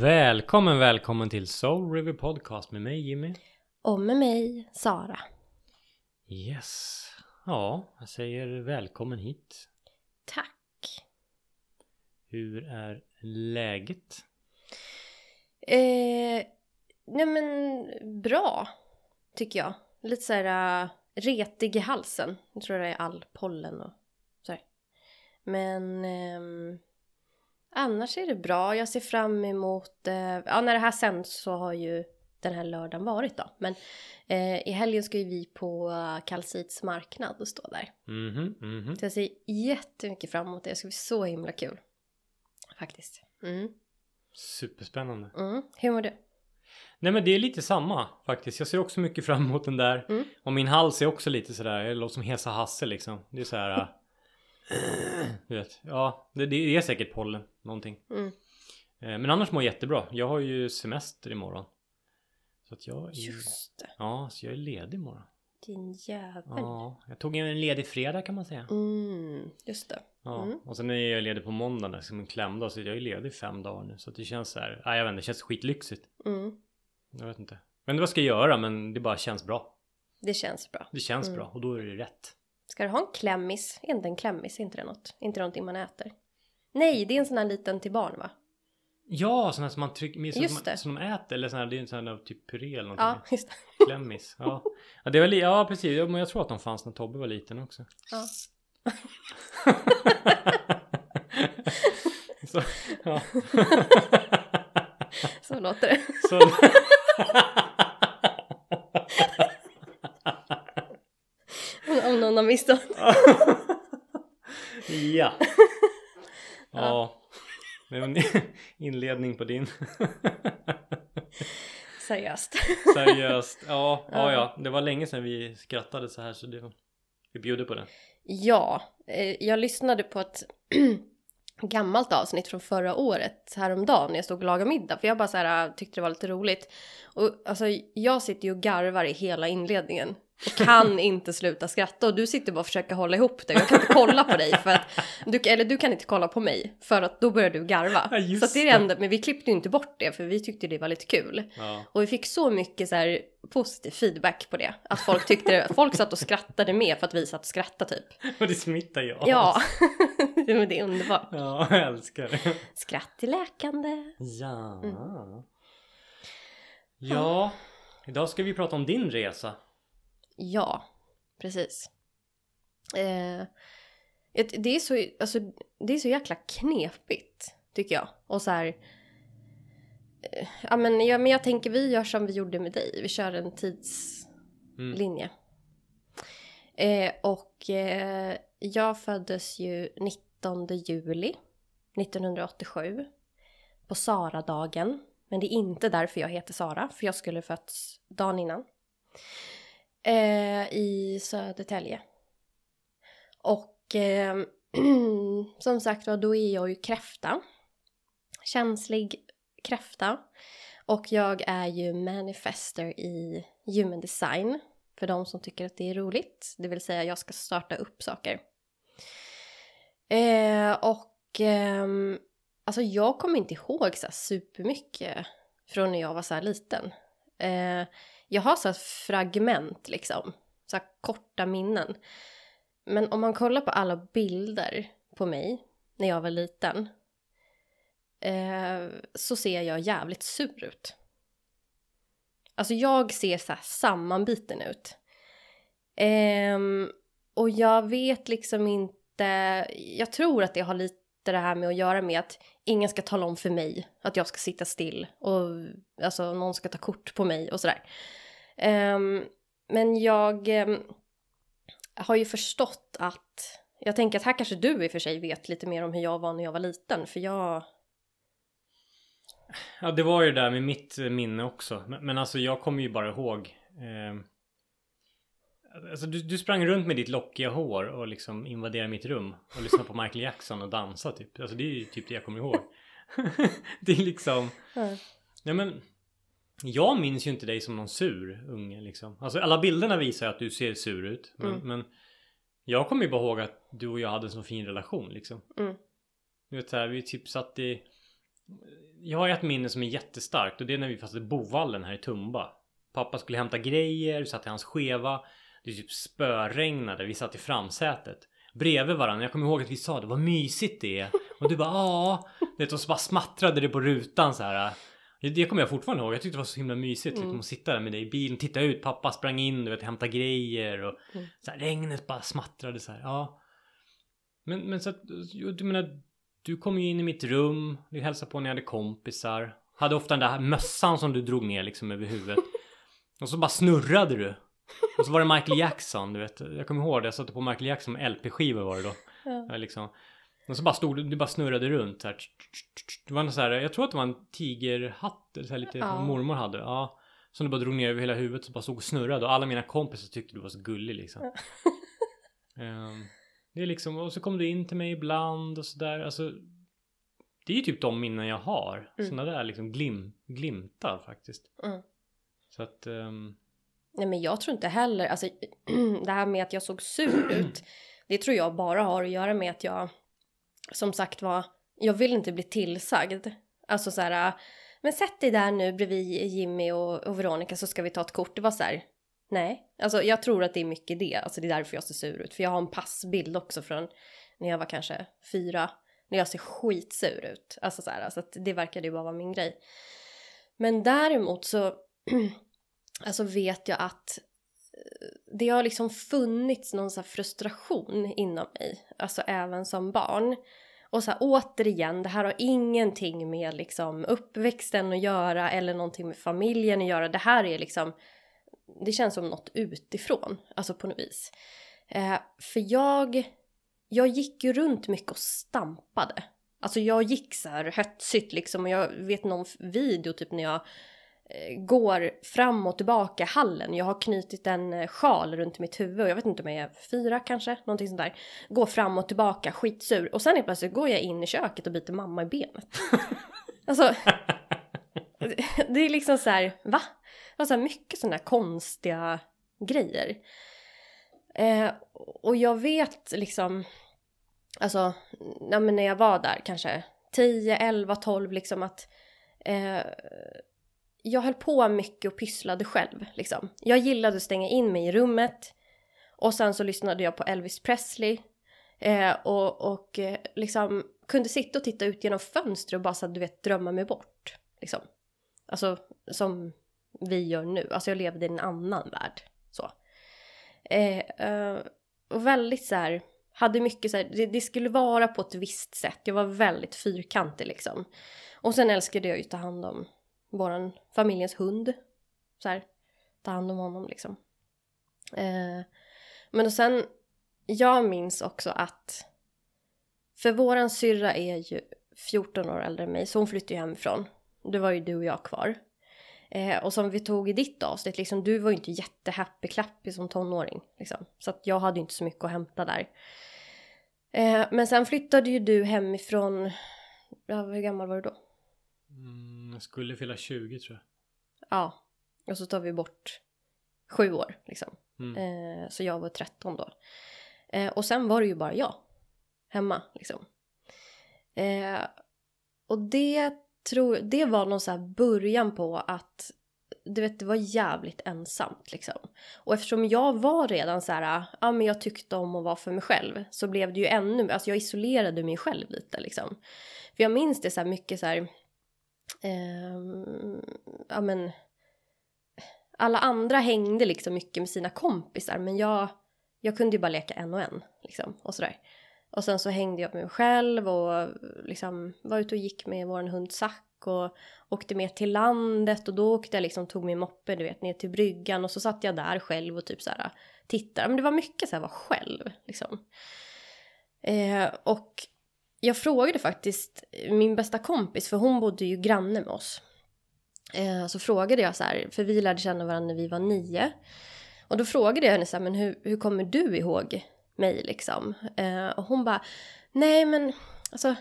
Välkommen, välkommen till Soul River Podcast med mig Jimmy. Och med mig, Sara. Yes. Ja, jag säger välkommen hit. Tack. Hur är läget? Eh, nej men bra, tycker jag. Lite så här uh, retig i halsen. Jag tror det är all pollen och så här. Men ehm, annars är det bra. Jag ser fram emot, eh, ja när det här sänds så har ju den här lördagen varit då. Men eh, i helgen ska ju vi på uh, Kalsits marknad och stå där. Mhm, mhm. Så jag ser jättemycket fram emot det. Det ska bli så himla kul. Faktiskt. Mm. Superspännande. Mm. Hur mår du? Nej men det är lite samma faktiskt. Jag ser också mycket fram emot den där. Mm. Och min hals är också lite sådär, jag låter som Hesa Hasse liksom. Det är så här. Du vet. Ja, det, det är säkert pollen. Någonting. Mm. Eh, Men annars mår jag jättebra. Jag har ju semester imorgon. Så att jag är, Just det. Ja, så jag är ledig imorgon. Din jävel. Ja, jag tog en ledig fredag kan man säga. Mm. Just det. Ja, Mm. och sen är jag ledig på måndag som en klämdag. Så jag är ledig fem dagar nu. Så att det känns så här, nej jag vet inte, det känns skitlyxigt. Mm. Jag vet inte. Inte vad jag ska göra men det bara känns bra. Det känns bra. Det känns Mm. bra och då är det rätt. Ska du ha en klämmis? Är inte en klämmis? Är inte det något? Inte någonting man äter? Nej, det är en sån här liten till barn va? Ja, sådana som man trycker, som, Just man, som de äter eller sådana här, det är en sån här typ puré eller någonting. Ja, just det. Klämmis. Ja. ja, det var li- ja precis. Ja, Men jag tror att de fanns när Tobbe var liten också. Ja. så, ja. Så låter det. så, Har missat. ja. Ja. Det var en inledning på din. Seriöst. Seriöst. Ja, ja, ja. Det var länge sedan vi skrattade så här så det, vi bjuder på det. Ja, eh, jag lyssnade på ett gammalt avsnitt från förra året häromdagen när jag stod och lagade middag för jag bara så här, tyckte det var lite roligt. Och alltså jag sitter ju och garvar i hela inledningen kan inte sluta skratta och du sitter bara och försöker hålla ihop dig. Jag kan inte kolla på dig för att du, eller du kan inte kolla på mig för att då börjar du garva. Ja, så det är det det. enda, men vi klippte ju inte bort det för vi tyckte det var lite kul. Ja. Och vi fick så mycket så här positiv feedback på det. Att folk tyckte, folk satt och skrattade med för att vi satt och skrattade typ. Och det smittar ju av Ja, men det är underbart. Ja, jag älskar det. Skratt är läkande. Ja. Mm. Ja, idag ska vi prata om din resa. Ja, precis. Eh, det, är så, alltså, det är så jäkla knepigt, tycker jag. Och så här... Eh, ja, men, ja, men jag tänker vi gör som vi gjorde med dig. Vi kör en tidslinje. Mm. Eh, och eh, jag föddes ju 19 juli 1987 på Sara-dagen. Men det är inte därför jag heter Sara, för jag skulle fötts dagen innan. Eh, I Södertälje. Och eh, som sagt var, då är jag ju kräfta. Känslig kräfta. Och jag är ju manifester i human design. För de som tycker att det är roligt. Det vill säga jag ska starta upp saker. Eh, och eh, alltså jag kommer inte ihåg så här supermycket från när jag var så här liten. Eh, jag har så här fragment liksom. Så här korta minnen. Men om man kollar på alla bilder på mig när jag var liten. Eh, så ser jag jävligt sur ut. Alltså jag ser så här sammanbiten ut. Eh, och jag vet liksom inte, jag tror att det har lite det här med att göra med att ingen ska tala om för mig att jag ska sitta still och alltså någon ska ta kort på mig och sådär. Um, men jag um, har ju förstått att, jag tänker att här kanske du i och för sig vet lite mer om hur jag var när jag var liten för jag, Ja, det var ju det där med mitt minne också. Men, men alltså jag kommer ju bara ihåg. Eh, alltså du, du sprang runt med ditt lockiga hår och liksom invaderade mitt rum. Och lyssnade på Michael Jackson och dansade typ. Alltså det är ju typ det jag kommer ihåg. det är liksom. Ja men. Jag minns ju inte dig som någon sur unge liksom. Alltså alla bilderna visar att du ser sur ut. Men, Mm. men jag kommer ju bara ihåg att du och jag hade en så fin relation liksom. Mm. Du vet så här, vi typ satt i Jag har ett minne som är jättestarkt och det är när vi fastnade i Bovallen här i Tumba. Pappa skulle hämta grejer, vi satt i hans skeva. Det typ spöregnade, vi satt i framsätet. Bredvid varandra. Jag kommer ihåg att vi sa det, vad mysigt det är. Och du bara ja. Det och så bara smattrade det på rutan så här. Det kommer jag fortfarande ihåg. Jag tyckte det var så himla mysigt liksom, att sitta där med dig i bilen, titta ut, pappa sprang in, du vet, hämta grejer och Mm. så här, regnet bara smattrade så här. Ja. Men, men så att, du menar, du kom ju in i mitt rum, du hälsade på när jag hade kompisar. Hade ofta den där mössan som du drog ner liksom över huvudet. Och så bara snurrade du. Och så var det Michael Jackson, du vet. Jag kommer ihåg det, jag satte på Michael Jackson med LP-skivor var det då. Ja. Ja, liksom. Och så bara stod du, du bara snurrade runt så här. Det var en så här, jag tror att det var en tigerhatt eller så här lite Ja. mormor hade. Ja. Som du bara drog ner över hela huvudet så bara stod och snurrade och alla mina kompisar tyckte du var så gullig liksom. Ehm, det är liksom, och så kom du in till mig ibland och sådär. Alltså, det är ju typ de minnen jag har. Mm. Sådana där liksom glim, glimtar faktiskt. Mm. Så att, ehm, Nej men jag tror inte heller, alltså det här med att jag såg sur ut. Det tror jag bara har att göra med att jag, som sagt var, jag vill inte bli tillsagd. Alltså så här, men sätt dig där nu bredvid Jimmy och, och Veronica så ska vi ta ett kort. Det var så här, nej. Alltså jag tror att det är mycket det, alltså det är därför jag ser sur ut. För jag har en passbild också från när jag var kanske fyra, när jag ser skitsur ut. Alltså så här, alltså att det verkade ju bara vara min grej. Men däremot så alltså vet jag att eh, det har liksom funnits någon så här frustration inom mig, alltså även som barn. Och så här, återigen, det här har ingenting med liksom uppväxten att göra eller någonting med familjen att göra. Det här är liksom, det känns som något utifrån, alltså på något vis. Eh, för jag, jag gick ju runt mycket och stampade. Alltså jag gick så här hötsigt liksom och jag vet någon video typ när jag går fram och tillbaka hallen. Jag har knutit en eh, sjal runt mitt huvud och jag vet inte om jag är fyra kanske, någonting sånt där. Går fram och tillbaka, skitsur. Och sen helt plötsligt går jag in i köket och biter mamma i benet. alltså, det- är liksom så här, va? Det var så här mycket sådana här konstiga grejer. Eh, och jag vet liksom, alltså, ja, men när jag var där kanske 10, 11, 12 liksom att eh, jag höll på mycket och pysslade själv liksom. Jag gillade att stänga in mig i rummet och sen så lyssnade jag på Elvis Presley eh, och, och eh, liksom kunde sitta och titta ut genom fönstret och bara så att du vet drömma mig bort liksom. Alltså som vi gör nu. Alltså jag levde i en annan värld så. Eh, eh, och väldigt så här, hade mycket så här, det, det skulle vara på ett visst sätt. Jag var väldigt fyrkantig liksom. Och sen älskade jag ju att ta hand om våran familjens hund. Så här, ta hand om honom liksom. Eh, men och sen, jag minns också att för våran syrra är ju 14 år äldre än mig, så hon flyttade ju hemifrån. Det var ju du och jag kvar. Eh, och som vi tog i ditt avsnitt, liksom, du var ju inte jättehappy-clappy som tonåring. Liksom. Så att jag hade ju inte så mycket att hämta där. Eh, men sen flyttade ju du hemifrån, ja, hur gammal var du då? mm, jag skulle fylla 20 tror jag. Ja, och så tar vi bort sju år liksom. Mm. Eh, så jag var 13 då. Eh, och sen var det ju bara jag hemma liksom. Eh, och det tror det var någon så här början på att du vet, det var jävligt ensamt liksom. Och eftersom jag var redan så här, ja men jag tyckte om att vara för mig själv så blev det ju ännu, alltså jag isolerade mig själv lite liksom. För jag minns det så här mycket så här, Ehm, ja men alla andra hängde liksom mycket med sina kompisar men jag, jag kunde ju bara leka en och en liksom och sådär. Och sen så hängde jag med mig själv och liksom var ute och gick med vår hund Zack och åkte med till landet och då åkte jag liksom, tog min moppe du vet ner till bryggan och så satt jag där själv och typ så här tittade. Men det var mycket så här vara själv liksom. Eh, och jag frågade faktiskt min bästa kompis för hon bodde ju granne med oss. Eh, så frågade jag så här, för vi lärde känna varandra när vi var nio. Och då frågade jag henne så här, men hur, hur kommer du ihåg mig liksom? Eh, och hon bara, nej men alltså,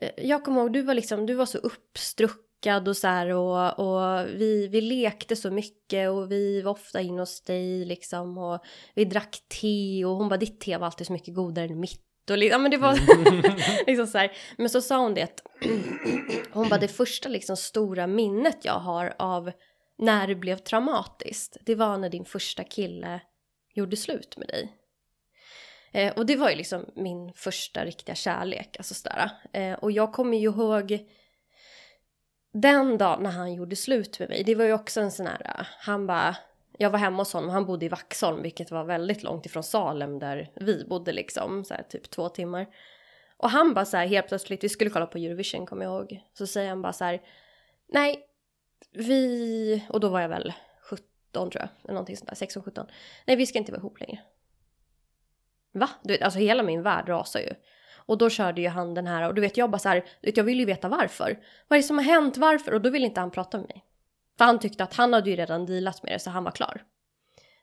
eh, jag kommer ihåg, du var liksom, du var så uppstruckad och så här och, och vi, vi lekte så mycket och vi var ofta inne hos dig liksom och vi drack te och hon bara, ditt te var alltid så mycket godare än mitt och ja, men det var liksom så här. Men så sa hon det att hon bara det första liksom stora minnet jag har av när det blev traumatiskt. Det var när din första kille gjorde slut med dig. Eh, och det var ju liksom min första riktiga kärlek, alltså sådär. Eh, och jag kommer ju ihåg den dagen när han gjorde slut med mig. Det var ju också en sån här, han bara, jag var hemma hos honom, han bodde i Vaxholm vilket var väldigt långt ifrån Salem där vi bodde liksom, så här, typ två timmar. Och han bara så här helt plötsligt, vi skulle kolla på Eurovision kommer jag ihåg, så säger han bara så här, nej, vi, och då var jag väl 17 tror jag, eller någonting sånt där, 16, 17. Nej, vi ska inte vara ihop längre. Va? Du vet, alltså hela min värld rasar ju. Och då körde ju han den här och du vet jag bara så här, vet, jag vill ju veta varför. Vad är det som har hänt, varför? Och då vill inte han prata med mig. För han tyckte att han hade ju redan dealat med det så han var klar.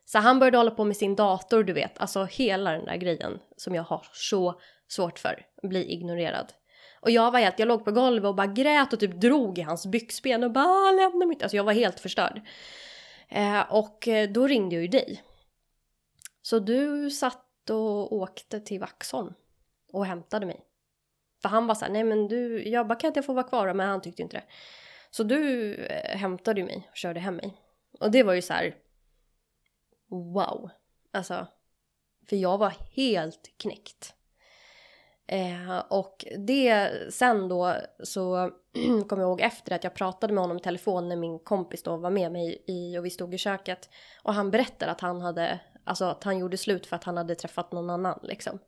Så han började hålla på med sin dator, du vet, alltså hela den där grejen som jag har så svårt för, bli ignorerad. Och jag var helt, jag låg på golvet och bara grät och typ drog i hans byxben och bara ah, lämna mitt. Alltså jag var helt förstörd. Eh, och eh, då ringde jag ju dig. Så du satt och åkte till Vaxholm och hämtade mig. För han var såhär, nej men du, jag bara kan inte jag få vara kvar men han tyckte inte det. Så du eh, hämtade ju mig och körde hem mig. Och det var ju så här, wow. Alltså, för jag var helt knäckt. Eh, och det sen då så kom jag ihåg efter att jag pratade med honom i telefon när min kompis då var med mig i och vi stod i köket. Och han berättade att han hade, alltså att han gjorde slut för att han hade träffat någon annan liksom.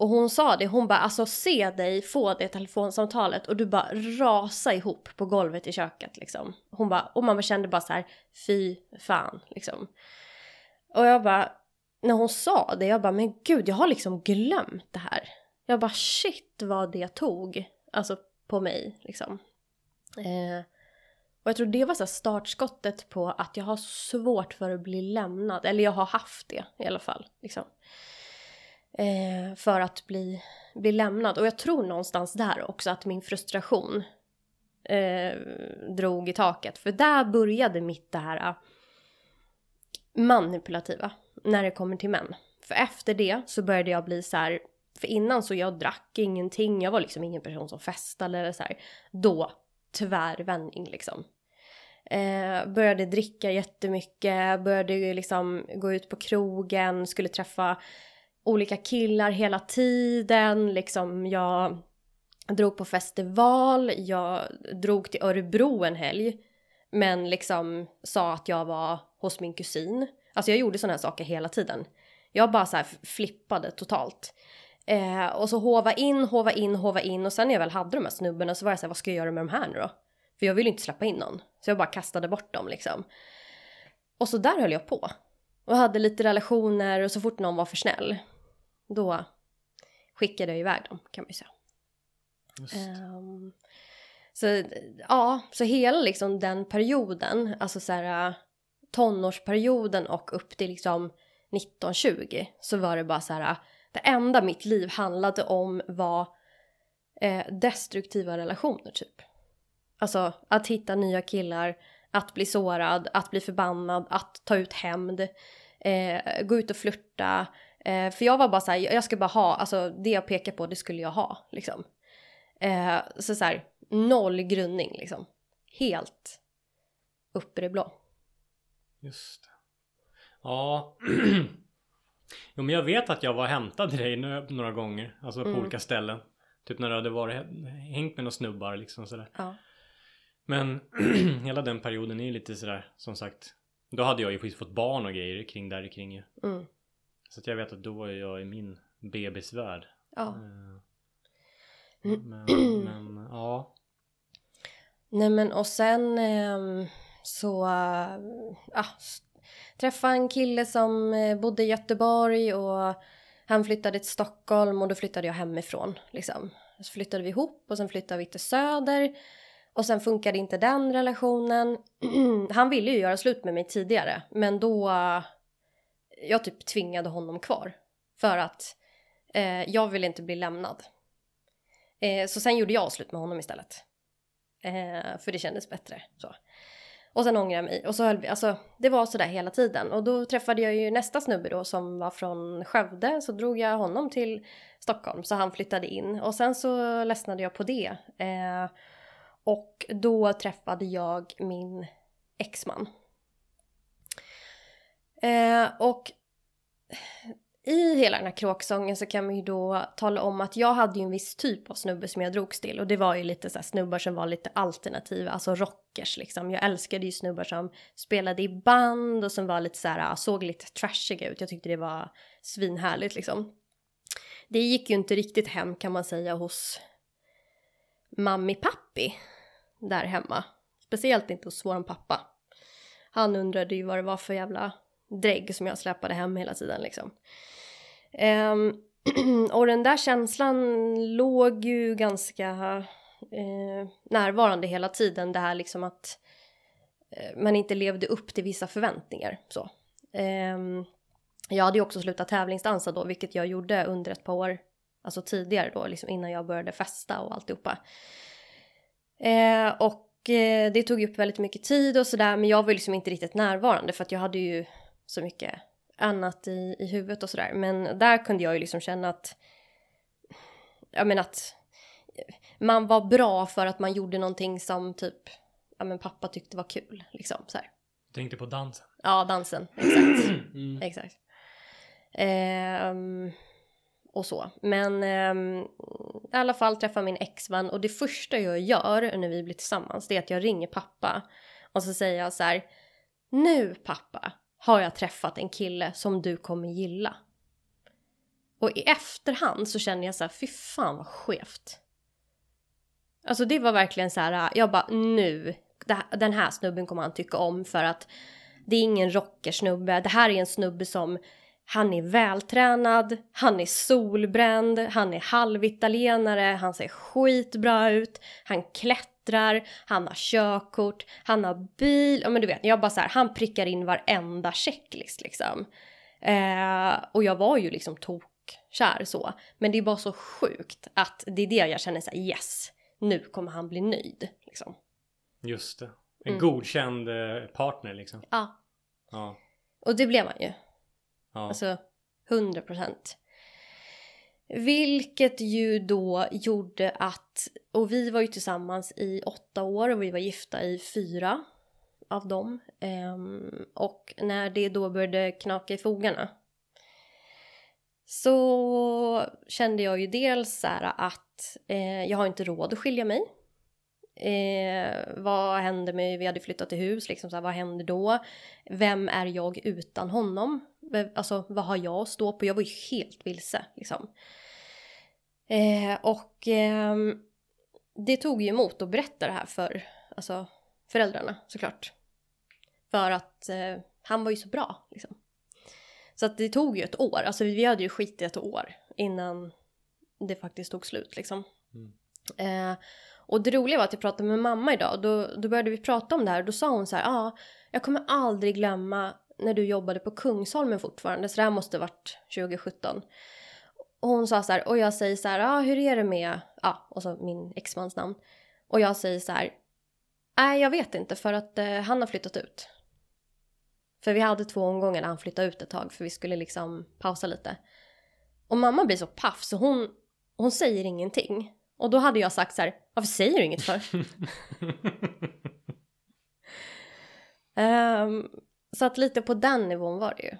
Och hon sa det, hon bara alltså se dig få det telefonsamtalet och du bara rasa ihop på golvet i köket liksom. Hon bara, och man kände bara så här, fy fan liksom. Och jag bara, när hon sa det, jag bara men gud jag har liksom glömt det här. Jag bara shit vad det tog, alltså på mig liksom. Eh, och jag tror det var så startskottet på att jag har svårt för att bli lämnad, eller jag har haft det i alla fall. Liksom. Eh, för att bli, bli lämnad. Och jag tror någonstans där också att min frustration eh, drog i taket. För där började mitt det här äh, manipulativa när det kommer till män. För efter det så började jag bli så här, för innan så jag drack ingenting, jag var liksom ingen person som festade eller så här. Då, tvärvändning liksom. Eh, började dricka jättemycket, började liksom gå ut på krogen, skulle träffa olika killar hela tiden, liksom jag drog på festival, jag drog till Örebro en helg. Men liksom sa att jag var hos min kusin. Alltså jag gjorde sådana här saker hela tiden. Jag bara så här flippade totalt. Eh, och så hova in, hova in, hova in och sen när jag väl hade de här snubbarna så var jag så här, vad ska jag göra med de här nu då? För jag ville inte släppa in någon. Så jag bara kastade bort dem liksom. Och så där höll jag på. Och hade lite relationer och så fort någon var för snäll då skickade jag iväg dem kan man ju säga. Um, så ja, så hela liksom den perioden, alltså så här tonårsperioden och upp till liksom 1920 så var det bara så här det enda mitt liv handlade om var eh, destruktiva relationer typ. Alltså att hitta nya killar, att bli sårad, att bli förbannad, att ta ut hämnd, eh, gå ut och flirta, Eh, för jag var bara så här, jag ska bara ha, alltså det jag pekar på det skulle jag ha liksom. Eh, så så här, noll grundning liksom. Helt uppe i det blå. Just det. Ja. jo men jag vet att jag var hämtad dig några gånger. Alltså på mm. olika ställen. Typ när du hade varit, hängt med några snubbar liksom sådär. Ja. Men hela den perioden är ju lite sådär som sagt. Då hade jag ju precis fått barn och grejer kring där kring ju. Mm. Så att jag vet att då är jag i min bebisvärld. Ja. Eh, men, men ja. Nej men och sen eh, så äh, träffade en kille som eh, bodde i Göteborg och han flyttade till Stockholm och då flyttade jag hemifrån liksom. Så flyttade vi ihop och sen flyttade vi till Söder och sen funkade inte den relationen. han ville ju göra slut med mig tidigare men då jag typ tvingade honom kvar. För att eh, jag ville inte bli lämnad. Eh, så sen gjorde jag slut med honom istället. Eh, för det kändes bättre. Så. Och sen ångrade jag mig. Och så höll vi, alltså det var sådär hela tiden. Och då träffade jag ju nästa snubbe då som var från Skövde. Så drog jag honom till Stockholm så han flyttade in. Och sen så ledsnade jag på det. Eh, och då träffade jag min exman. Eh, och i hela den här kråksången så kan man ju då tala om att jag hade ju en viss typ av snubbe som jag drogs till och det var ju lite så här snubbar som var lite alternativa, alltså rockers liksom. Jag älskade ju snubbar som spelade i band och som var lite så här, ah, såg lite trashiga ut. Jag tyckte det var svinhärligt liksom. Det gick ju inte riktigt hem kan man säga hos mammi pappi där hemma. Speciellt inte hos våran pappa. Han undrade ju vad det var för jävla drägg som jag släpade hem hela tiden liksom. Um, och den där känslan låg ju ganska eh, närvarande hela tiden. Det här liksom att eh, man inte levde upp till vissa förväntningar. Så. Um, jag hade ju också slutat tävlingsdansa då, vilket jag gjorde under ett par år, alltså tidigare då, liksom innan jag började festa och alltihopa. Eh, och eh, det tog upp väldigt mycket tid och sådär, men jag var ju liksom inte riktigt närvarande för att jag hade ju så mycket annat i, i huvudet och sådär. Men där kunde jag ju liksom känna att, ja men att man var bra för att man gjorde någonting som typ, ja men pappa tyckte var kul liksom så här. Tänkte på dansen? Ja, dansen, exakt. Mm. Exakt. Um, och så. Men um, i alla fall träffa min exman och det första jag gör när vi blir tillsammans det är att jag ringer pappa och så säger jag så här. Nu pappa, har jag träffat en kille som du kommer gilla. Och i efterhand så känner jag så här, fy fan vad skevt. Alltså det var verkligen så här, jag bara nu, den här snubben kommer han tycka om för att det är ingen rockersnubbe, det här är en snubbe som han är vältränad, han är solbränd, han är halvitalienare, han ser skitbra ut, han klättrar, han har körkort, han har bil, ja men du vet, jag bara så här, han prickar in varenda checklist liksom. Eh, och jag var ju liksom tokkär så, men det är bara så sjukt att det är det jag känner såhär yes, nu kommer han bli nöjd liksom. Just det, en mm. godkänd eh, partner liksom. Ja. Ja. Och det blev han ju. Ja. Alltså 100 procent. Vilket ju då gjorde att, och vi var ju tillsammans i åtta år och vi var gifta i fyra av dem. Um, och när det då började knaka i fogarna så kände jag ju dels så att eh, jag har inte råd att skilja mig. Eh, vad händer med, vi hade flyttat till hus, liksom så här, vad händer då? Vem är jag utan honom? Alltså vad har jag att stå på? Jag var ju helt vilse liksom. Eh, och eh, det tog ju emot att berätta det här för alltså, föräldrarna såklart. För att eh, han var ju så bra liksom. Så att det tog ju ett år, alltså vi hade ju skit i ett år innan det faktiskt tog slut liksom. Mm. Eh, och det roliga var att jag pratade med mamma idag då, då började vi prata om det här och då sa hon så här, ja, ah, jag kommer aldrig glömma när du jobbade på Kungsholmen fortfarande, så det här måste varit 2017. Och hon sa så här, och jag säger så här, ah, hur är det med, ja, ah, och så min exmans namn. Och jag säger så här, nej jag vet inte för att eh, han har flyttat ut. För vi hade två omgångar när han flyttade ut ett tag för vi skulle liksom pausa lite. Och mamma blir så paff så hon, hon säger ingenting. Och då hade jag sagt så här, varför säger du inget för? um, så att lite på den nivån var det ju.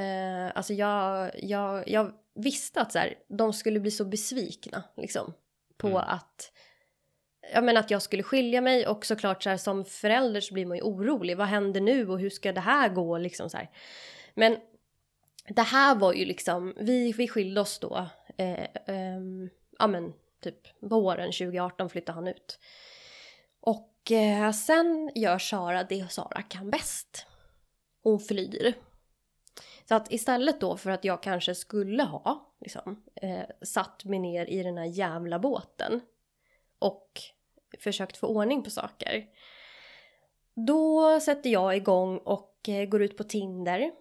Uh, alltså jag, jag, jag visste att så här, de skulle bli så besvikna liksom. På mm. att, jag menar att jag skulle skilja mig och såklart så här, som förälder så blir man ju orolig. Vad händer nu och hur ska det här gå liksom så här. Men det här var ju liksom, vi, vi skilde oss då. Eh, eh, ja men typ våren 2018 flyttade han ut. Och eh, sen gör Sara det Sara kan bäst. Hon flyr. Så att istället då för att jag kanske skulle ha liksom, eh, satt mig ner i den här jävla båten och försökt få ordning på saker. Då sätter jag igång och eh, går ut på Tinder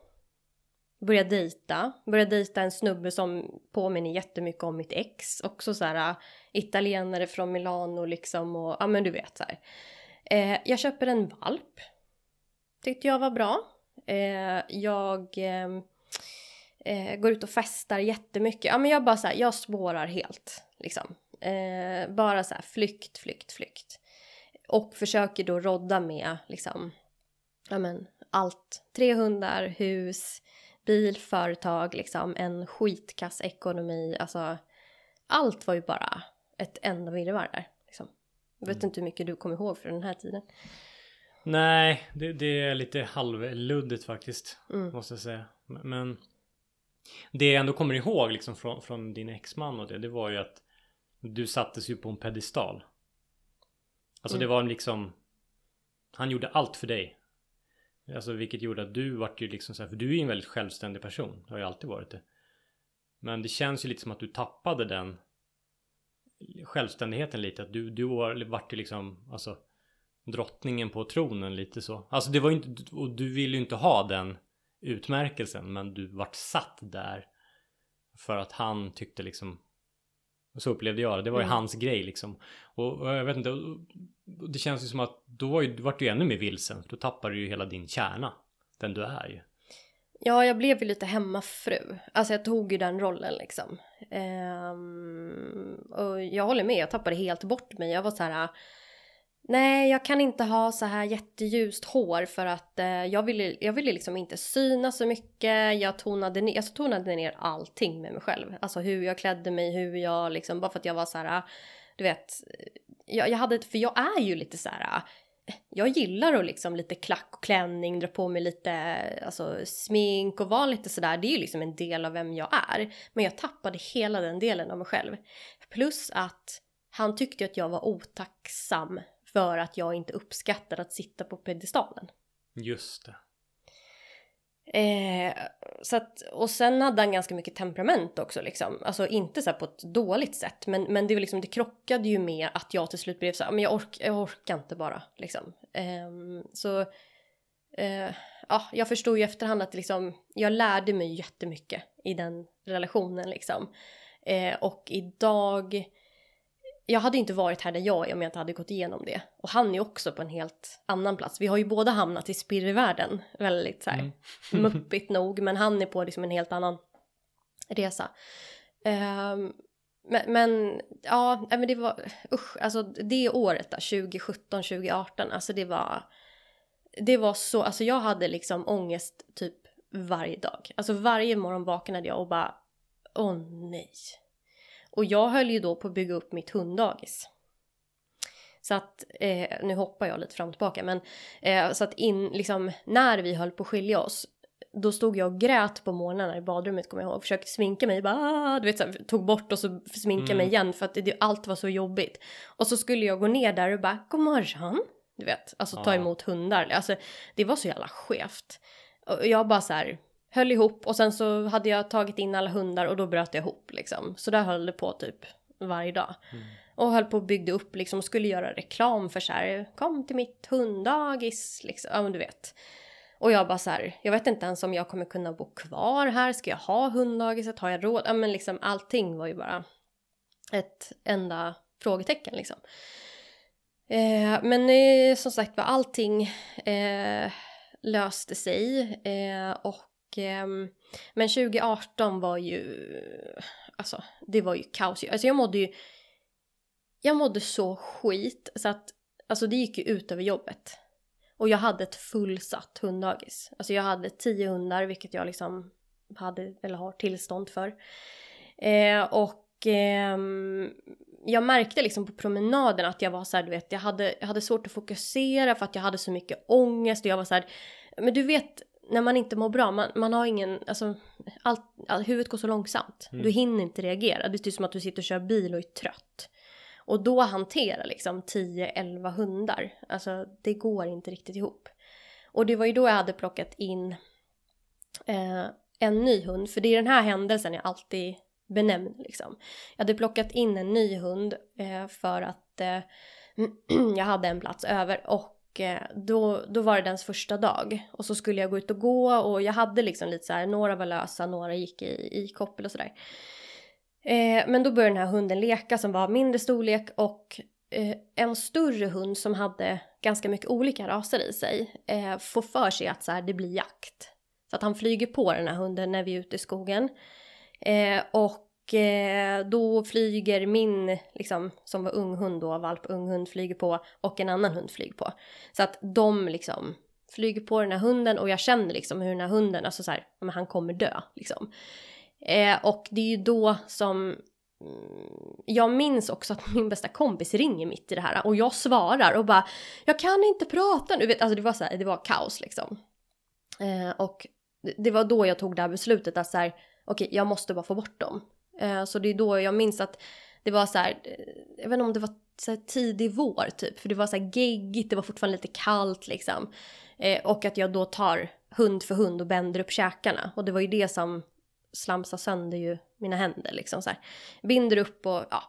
Börjar dejta. Börjar dejta en snubbe som påminner jättemycket om mitt ex. Också så här eh, italienare från Milano liksom och ja men du vet så här. Eh, jag köper en valp tyckte jag var bra. Eh, jag eh, eh, går ut och festar jättemycket. Ja men jag bara så här, jag spårar helt liksom. Eh, bara så här flykt, flykt, flykt. Och försöker då rodda med liksom, ja men allt. Tre hundar, hus, bil, företag, liksom en skitkass ekonomi. Alltså allt var ju bara ett enda virrvarr där. Liksom. Jag vet mm. inte hur mycket du kommer ihåg från den här tiden. Nej, det, det är lite halvluddigt faktiskt. Mm. Måste jag säga. Men det jag ändå kommer ihåg liksom från, från din exman och det, det var ju att du sattes ju på en pedestal. Alltså mm. det var liksom Han gjorde allt för dig. Alltså vilket gjorde att du vart ju liksom så här, för du är ju en väldigt självständig person. Har ju alltid varit det. Men det känns ju lite som att du tappade den självständigheten lite. Att du, du var, vart ju liksom, alltså drottningen på tronen lite så. Alltså det var ju inte, och du ville ju inte ha den utmärkelsen men du vart satt där för att han tyckte liksom så upplevde jag det. Det var ju mm. hans grej liksom. Och, och, jag vet inte. Det känns ju som att då var ju, vart du ännu mer vilsen. Då tappade du ju hela din kärna. Den du är ju. Ja, jag blev ju lite hemmafru. Alltså jag tog ju den rollen liksom. Ehm, och jag håller med, jag tappade helt bort mig. Jag var så här Nej, jag kan inte ha så här jätteljust hår för att eh, jag, ville, jag ville liksom inte synas så mycket. Jag tonade, ner, jag tonade ner allting med mig själv. Alltså hur jag klädde mig, hur jag liksom, bara för att jag var så här, eh, du vet. Eh, jag, jag hade, för jag är ju lite så här, eh, jag gillar att liksom lite klack och klänning, dra på mig lite alltså, smink och vara lite sådär. Det är ju liksom en del av vem jag är. Men jag tappade hela den delen av mig själv. Plus att han tyckte att jag var otacksam för att jag inte uppskattar att sitta på pedestalen. Just det. Eh, så att, och sen hade han ganska mycket temperament också liksom. Alltså inte så på ett dåligt sätt men, men det, var liksom, det krockade ju med att jag till slut blev så här, men jag, ork, jag orkar inte bara liksom. Eh, så eh, ja, jag förstod ju efterhand att liksom, jag lärde mig jättemycket i den relationen liksom. Eh, och idag jag hade inte varit här där jag är om jag inte hade gått igenom det. Och han är också på en helt annan plats. Vi har ju båda hamnat i spirrvärlden väldigt så här mm. muppigt nog. Men han är på liksom en helt annan resa. Um, men, men, ja, men det var usch, alltså det året där 2017, 2018, alltså det var det var så, alltså jag hade liksom ångest typ varje dag. Alltså varje morgon vaknade jag och bara åh nej och jag höll ju då på att bygga upp mitt hunddagis. Så att, eh, nu hoppar jag lite fram och tillbaka, men eh, så att in, liksom, när vi höll på att skilja oss, då stod jag och grät på morgnarna i badrummet kommer jag ihåg. Försökte sminka mig, bara, ah, du vet så här, tog bort och så sminkade mm. mig igen för att det, allt var så jobbigt. Och så skulle jag gå ner där och bara, god morgon. Du vet, alltså ta emot hundar. Alltså det var så jävla skevt. Och jag bara så här, höll ihop och sen så hade jag tagit in alla hundar och då bröt jag ihop liksom. Så där höll det på typ varje dag. Mm. Och höll på och byggde upp liksom och skulle göra reklam för så här, kom till mitt hunddagis liksom, ja men du vet. Och jag bara så här, jag vet inte ens om jag kommer kunna bo kvar här, ska jag ha hunddagiset, har jag råd? Ja men liksom allting var ju bara ett enda frågetecken liksom. Eh, men eh, som sagt var allting eh, löste sig eh, och Ehm, men 2018 var ju, alltså det var ju kaos. Alltså jag mådde ju, jag mådde så skit så att, alltså det gick ju ut över jobbet. Och jag hade ett fullsatt hunddagis. Alltså jag hade tio hundar, vilket jag liksom hade, eller har tillstånd för. Eh, och eh, jag märkte liksom på promenaden att jag var så här, du vet, jag hade, jag hade svårt att fokusera för att jag hade så mycket ångest och jag var så här, men du vet när man inte mår bra, man, man har ingen, alltså, allt, all, huvudet går så långsamt. Mm. Du hinner inte reagera. Det är typ som att du sitter och kör bil och är trött. Och då hantera liksom 10-11 hundar, alltså det går inte riktigt ihop. Och det var ju då jag hade plockat in eh, en ny hund, för det är den här händelsen jag alltid benämner liksom. Jag hade plockat in en ny hund eh, för att eh, jag hade en plats över och Eh, då, då var det dens första dag. Och så skulle jag gå ut och gå och jag hade liksom lite så här, några var lösa, några gick i, i koppel och sådär. Eh, men då började den här hunden leka som var mindre storlek och eh, en större hund som hade ganska mycket olika raser i sig eh, får för sig att så här, det blir jakt. Så att han flyger på den här hunden när vi är ute i skogen. Eh, och Eh, då flyger min, liksom, som var ung hund då, valp ung hund flyger på och en annan hund flyger på. Så att de liksom flyger på den här hunden och jag känner liksom hur den här hunden, alltså så här, men han kommer dö liksom. Eh, och det är ju då som mm, jag minns också att min bästa kompis ringer mitt i det här och jag svarar och bara jag kan inte prata nu, vet, alltså det var så här, det var kaos liksom. Eh, och det var då jag tog det här beslutet att så här, okej, okay, jag måste bara få bort dem. Eh, så det är då jag minns att det var så här, eh, jag vet inte om det var så här tidig vår typ, för det var så här geggigt, det var fortfarande lite kallt liksom. Eh, och att jag då tar hund för hund och bänder upp käkarna. Och det var ju det som slamsade sönder ju mina händer liksom så här. Binder upp och ja,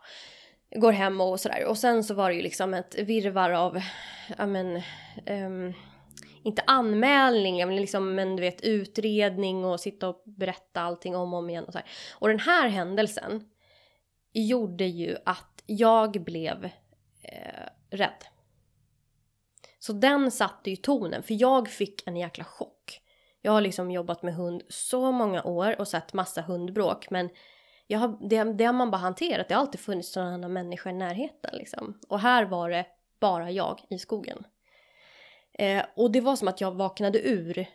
går hem och sådär. Och sen så var det ju liksom ett virvar av, ja men, um, inte anmälning, men liksom men du vet utredning och sitta och berätta allting om och om igen och så här. Och den här händelsen gjorde ju att jag blev eh, rädd. Så den satte ju tonen, för jag fick en jäkla chock. Jag har liksom jobbat med hund så många år och sett massa hundbråk, men jag har, det, det har man bara hanterat. Det har alltid funnits sådana människor i närheten liksom. Och här var det bara jag i skogen. Eh, och det var som att jag vaknade ur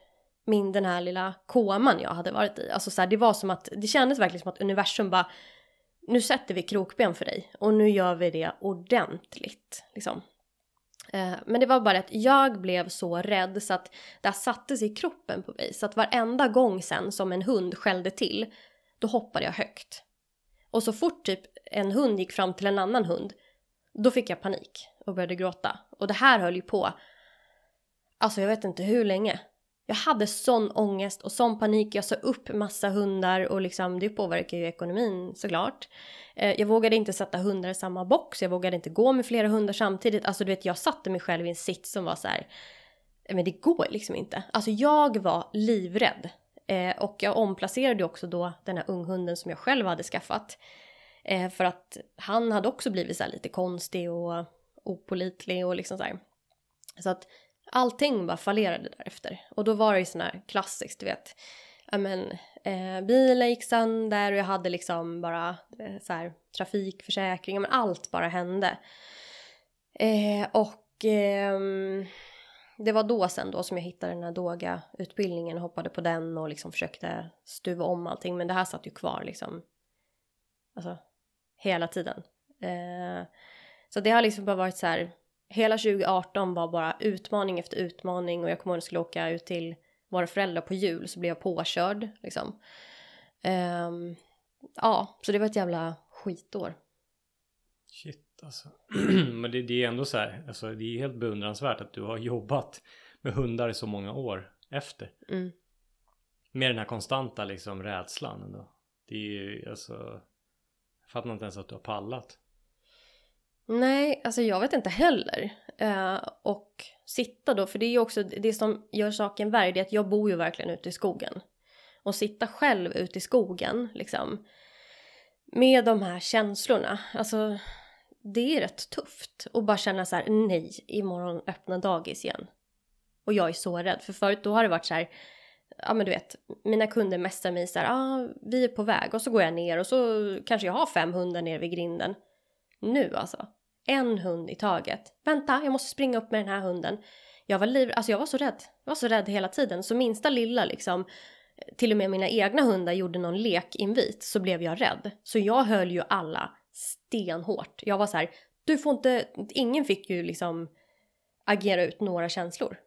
min den här lilla koman jag hade varit i. Alltså så här, det var som att, det kändes verkligen som att universum bara nu sätter vi krokben för dig och nu gör vi det ordentligt liksom. Eh, men det var bara att jag blev så rädd så att det här satte sig i kroppen på mig. Så att varenda gång sen som en hund skällde till, då hoppade jag högt. Och så fort typ en hund gick fram till en annan hund, då fick jag panik och började gråta. Och det här höll ju på, alltså jag vet inte hur länge. Jag hade sån ångest och sån panik. Jag sa upp massa hundar och liksom det påverkar ju ekonomin såklart. Eh, jag vågade inte sätta hundar i samma box. Jag vågade inte gå med flera hundar samtidigt. Alltså du vet, jag satte mig själv i en sits som var så här. Men det går liksom inte. Alltså jag var livrädd. Eh, och jag omplacerade också då den här unghunden som jag själv hade skaffat. Eh, för att han hade också blivit så lite konstig och opolitlig och liksom så här. Så att allting bara fallerade därefter. Och då var det ju sån här klassiskt, du vet. Ja men, eh, bilen gick sönder och jag hade liksom bara eh, så här, trafikförsäkring, men allt bara hände. Eh, och eh, det var då sen då som jag hittade den här Doga-utbildningen och hoppade på den och liksom försökte stuva om allting. Men det här satt ju kvar liksom, alltså hela tiden. Eh, så det har liksom bara varit så här, hela 2018 var bara utmaning efter utmaning och jag kommer ihåg att jag skulle åka ut till våra föräldrar på jul så blev jag påkörd liksom. Um, ja, så det var ett jävla skitår. Shit alltså. Men det, det, är ändå så här, alltså det är helt beundransvärt att du har jobbat med hundar i så många år efter. Mm. Med den här konstanta liksom rädslan ändå. Det är ju alltså, jag fattar inte ens att du har pallat. Nej, alltså jag vet inte heller. Eh, och sitta då, för det är ju också det som gör saken värre, det är att jag bor ju verkligen ute i skogen. Och sitta själv ute i skogen, liksom. Med de här känslorna, alltså det är rätt tufft. Och bara känna så här, nej, imorgon öppnar dagis igen. Och jag är så rädd, för förut då har det varit så här, ja men du vet, mina kunder mästar mig så här, ja ah, vi är på väg och så går jag ner och så kanske jag har fem hundar nere vid grinden. Nu alltså, en hund i taget. Vänta, jag måste springa upp med den här hunden. Jag var liv, alltså jag var så rädd. Jag var så rädd hela tiden. Så minsta lilla liksom, till och med mina egna hundar gjorde någon lekinvit så blev jag rädd. Så jag höll ju alla stenhårt. Jag var så här, du får inte, ingen fick ju liksom agera ut några känslor.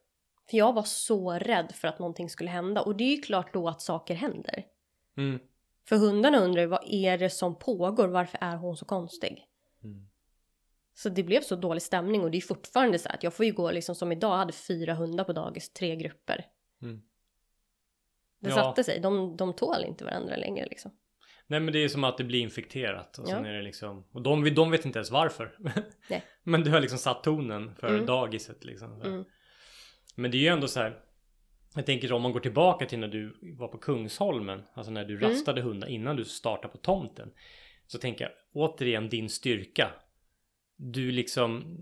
För jag var så rädd för att någonting skulle hända och det är ju klart då att saker händer. Mm. För hundarna undrar vad är det som pågår, varför är hon så konstig? Mm. Så det blev så dålig stämning och det är fortfarande så att jag får ju gå liksom som idag, hade fyra hundar på dagis, tre grupper. Mm. Det ja. satte sig, de, de tål inte varandra längre liksom. Nej men det är som att det blir infekterat och ja. sen är det liksom Och de, de vet inte ens varför Nej. Men du har liksom satt tonen för mm. dagiset liksom mm. Men det är ju ändå så här Jag tänker om man går tillbaka till när du var på Kungsholmen Alltså när du mm. rastade hundar innan du startade på tomten Så tänker jag återigen din styrka du liksom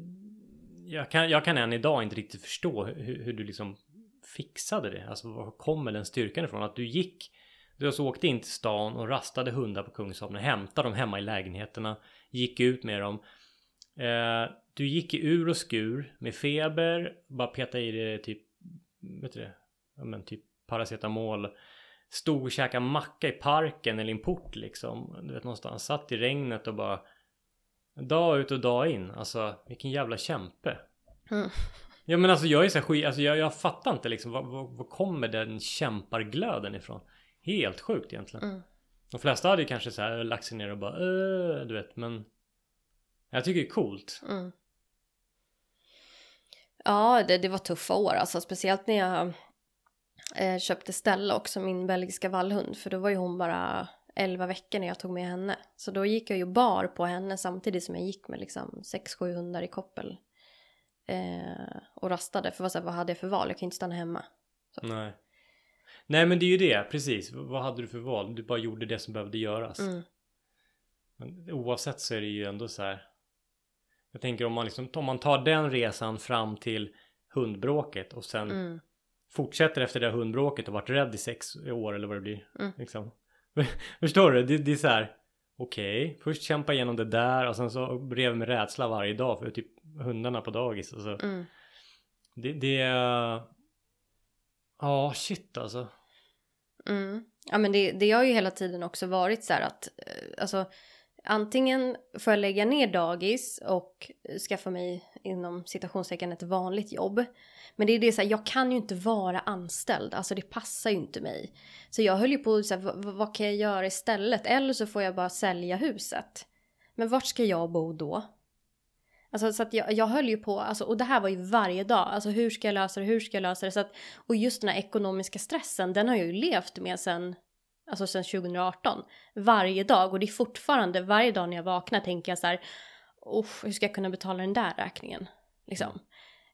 jag kan, jag kan än idag inte riktigt förstå hur, hur du liksom fixade det. Alltså var kommer den styrkan ifrån? Att du gick, du alltså åkte in till stan och rastade hundar på Kungsholmen, hämtade dem hemma i lägenheterna, gick ut med dem. Eh, du gick i ur och skur med feber, bara petade i det typ, vet du det, ja men typ paracetamol. Stod och käkade macka i parken eller i en port liksom. Du vet någonstans, satt i regnet och bara Dag ut och dag in, alltså vilken jävla kämpe. Mm. Ja men alltså jag är så skit, alltså jag, jag fattar inte liksom var, var, var kommer den kämparglöden ifrån? Helt sjukt egentligen. Mm. De flesta hade ju kanske så här lagt sig ner och bara äh, du vet men Jag tycker det är coolt. Mm. Ja, det, det var tuffa år alltså, speciellt när jag eh, köpte Stella också, min belgiska vallhund, för då var ju hon bara 11 veckor när jag tog med henne. Så då gick jag ju bar på henne samtidigt som jag gick med liksom 6-7 hundar i koppel. Eh, och rastade, för här, vad hade jag för val? Jag kan inte stanna hemma. Så. Nej. Nej men det är ju det, precis. Vad hade du för val? Du bara gjorde det som behövde göras. Mm. Men oavsett så är det ju ändå så här. Jag tänker om man liksom, om man tar den resan fram till hundbråket och sen Mm. fortsätter efter det hundbråket och varit rädd i sex år eller vad det blir. Mm. Liksom. Förstår du? Det, det är så här. Okej, först kämpa igenom det där och sen så brev med rädsla varje dag för typ hundarna på dagis. Och så. Mm. Det, det är... Ja, shit alltså. Mm. Ja men det, det har ju hela tiden också varit så här att eh, alltså antingen får jag lägga ner dagis och skaffa mig inom citationstecken ett vanligt jobb. Men det är det så här, jag kan ju inte vara anställd, alltså det passar ju inte mig. Så jag höll ju på så här, vad, vad kan jag göra istället? Eller så får jag bara sälja huset. Men vart ska jag bo då? Alltså så att jag, jag höll ju på, alltså, och det här var ju varje dag, alltså hur ska jag lösa det, hur ska jag lösa det? Så att, och just den här ekonomiska stressen, den har jag ju levt med sen, alltså sen 2018. Varje dag, och det är fortfarande, varje dag när jag vaknar tänker jag så här, hur ska jag kunna betala den där räkningen? Liksom.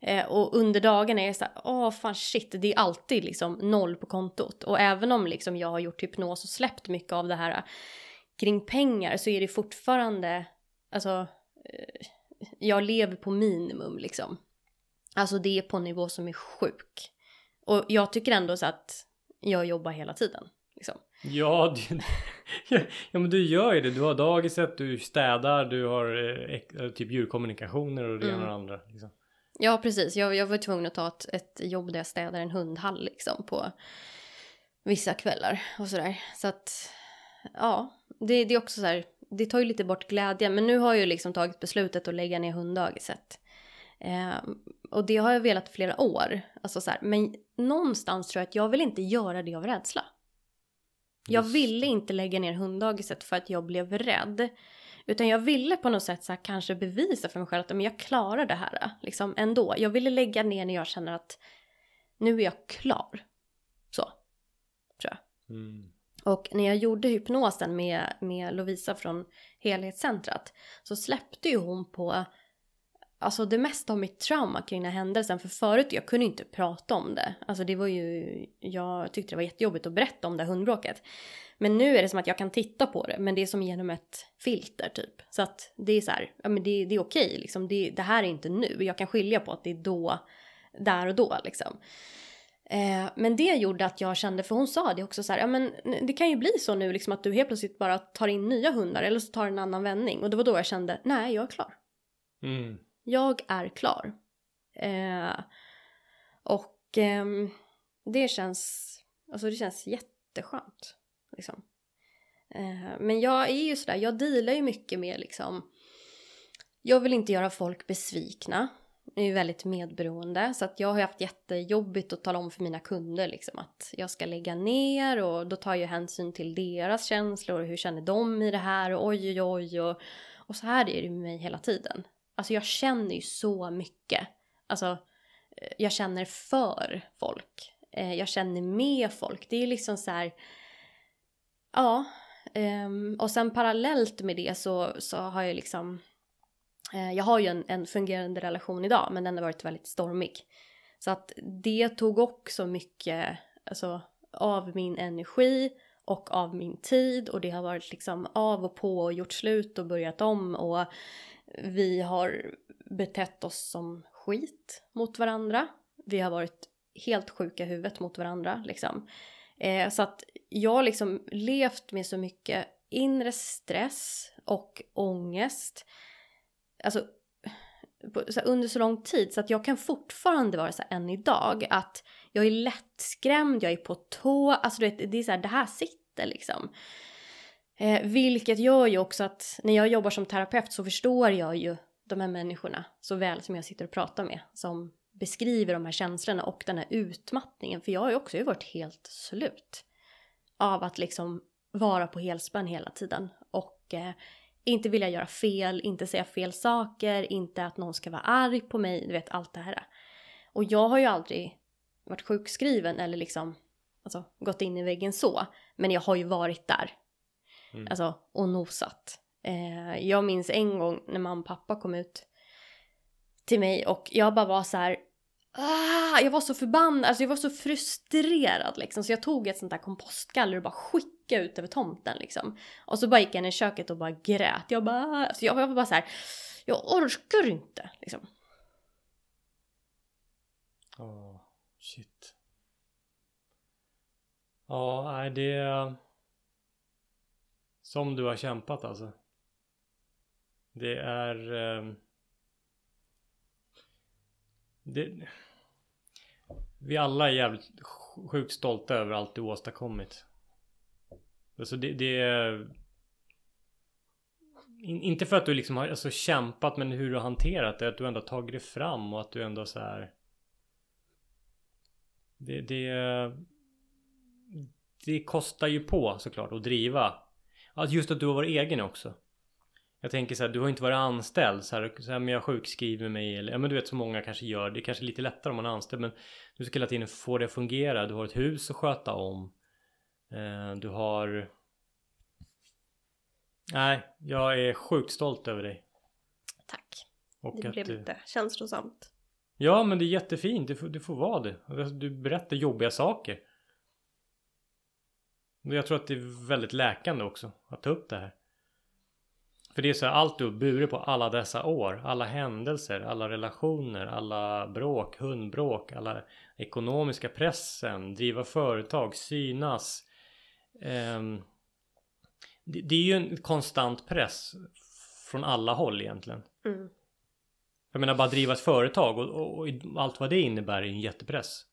Eh, och under dagen är jag så här, åh fan shit, det är alltid liksom noll på kontot. Och även om liksom jag har gjort hypnos och släppt mycket av det här eh, kring pengar så är det fortfarande, alltså, eh, jag lever på minimum liksom. Alltså det är på en nivå som är sjuk. Och jag tycker ändå så att jag jobbar hela tiden. Liksom. Ja, det, ja men du gör ju det. Du har dagiset, du städar, du har eh, typ djurkommunikationer och det ena och det andra. Liksom. Ja, precis. Jag, jag var tvungen att ta ett, ett jobb där jag städar en hundhall liksom på vissa kvällar och sådär. Så att, ja, det, det är också så här, det tar ju lite bort glädjen. Men nu har jag ju liksom tagit beslutet att lägga ner hunddagiset. Eh, och det har jag velat flera år. Alltså så här, men någonstans tror jag att jag vill inte göra det av rädsla. Jag ville inte lägga ner hunddagiset för att jag blev rädd. Utan jag ville på något sätt så här, kanske bevisa för mig själv att men jag klarar det här liksom ändå. Jag ville lägga ner när jag känner att nu är jag klar. Så, tror jag. Mm. Och när jag gjorde hypnosen med, med Lovisa från Helhetscentrat så släppte ju hon på alltså det mesta av mitt trauma kring den här händelsen. För förut jag kunde inte prata om det. Alltså det var ju, jag tyckte det var jättejobbigt att berätta om det här hundbråket. Men nu är det som att jag kan titta på det, men det är som genom ett filter typ. Så att det är så här, ja men det, det är okej liksom. Det, det här är inte nu. Jag kan skilja på att det är då, där och då liksom. Eh, men det gjorde att jag kände, för hon sa det också så här, ja men det kan ju bli så nu liksom att du helt plötsligt bara tar in nya hundar eller så tar det en annan vändning. Och det var då jag kände, nej jag är klar. Mm. Jag är klar. Eh, och eh, det känns, alltså det känns jätteskönt. Liksom. Eh, men jag är ju sådär, jag dealar ju mycket med liksom, jag vill inte göra folk besvikna. Jag är ju väldigt medberoende så att jag har ju haft jättejobbigt att tala om för mina kunder liksom att jag ska lägga ner och då tar jag hänsyn till deras känslor och hur känner de i det här och oj oj oj och, och så här är det med mig hela tiden. Alltså jag känner ju så mycket. Alltså eh, jag känner för folk. Eh, jag känner med folk. Det är liksom så här. Ja. Ehm, och sen parallellt med det så, så har jag liksom. Eh, jag har ju en, en fungerande relation idag men den har varit väldigt stormig. Så att det tog också mycket alltså, av min energi och av min tid och det har varit liksom av och på och gjort slut och börjat om och vi har betett oss som skit mot varandra. Vi har varit helt sjuka i huvudet mot varandra liksom. Eh, så att jag har liksom levt med så mycket inre stress och ångest. Alltså på, så här, under så lång tid så att jag kan fortfarande vara så här, än idag att jag är lättskrämd, jag är på tå, alltså du vet, det är så här, det här sitter liksom. Eh, vilket gör ju också att när jag jobbar som terapeut så förstår jag ju de här människorna så väl som jag sitter och pratar med som beskriver de här känslorna och den här utmattningen. För jag har ju också varit helt slut av att liksom vara på helspänn hela tiden och eh, inte vilja göra fel, inte säga fel saker, inte att någon ska vara arg på mig, du vet allt det här. Och jag har ju aldrig varit sjukskriven eller liksom alltså, gått in i väggen så, men jag har ju varit där. Mm. Alltså, och nosat. Eh, jag minns en gång när mamma och pappa kom ut till mig och jag bara var så här, ah, jag var så förbannad, alltså jag var så frustrerad liksom. Så jag tog ett sånt där kompostgaller och bara skickade ut över tomten liksom. Och så bara gick jag in i köket och bara grät. Jag bara, alltså jag var bara så här, jag orkar inte liksom. Åh, oh, shit. Ja, nej det är som du har kämpat alltså. Det är... Eh, det, vi alla är jävligt sjukt stolta över allt du åstadkommit. Alltså det, det är... Inte för att du liksom har alltså, kämpat men hur du har hanterat det. Att du ändå har tagit det fram och att du ändå så här... Det, det, det kostar ju på såklart att driva. Alltså just att du har varit egen också. Jag tänker så här, du har inte varit anställd så här, så här men jag sjukskriver mig eller ja men du vet så många kanske gör det. är kanske lite lättare om man är anställd men du ska hela tiden få det att fungera. Du har ett hus att sköta om. Eh, du har... Nej, jag är sjukt stolt över dig. Tack. Och det blev lite känslosamt. Ja men det är jättefint, du får, du får vara det. Du berättar jobbiga saker. Jag tror att det är väldigt läkande också att ta upp det här. För det är så här, allt du har burit på alla dessa år. Alla händelser, alla relationer, alla bråk, hundbråk, alla ekonomiska pressen, driva företag, synas. Um, det, det, är ju en konstant press från alla håll egentligen. Mm. Jag menar bara driva ett företag och, och, och, allt vad det innebär är en jättepress.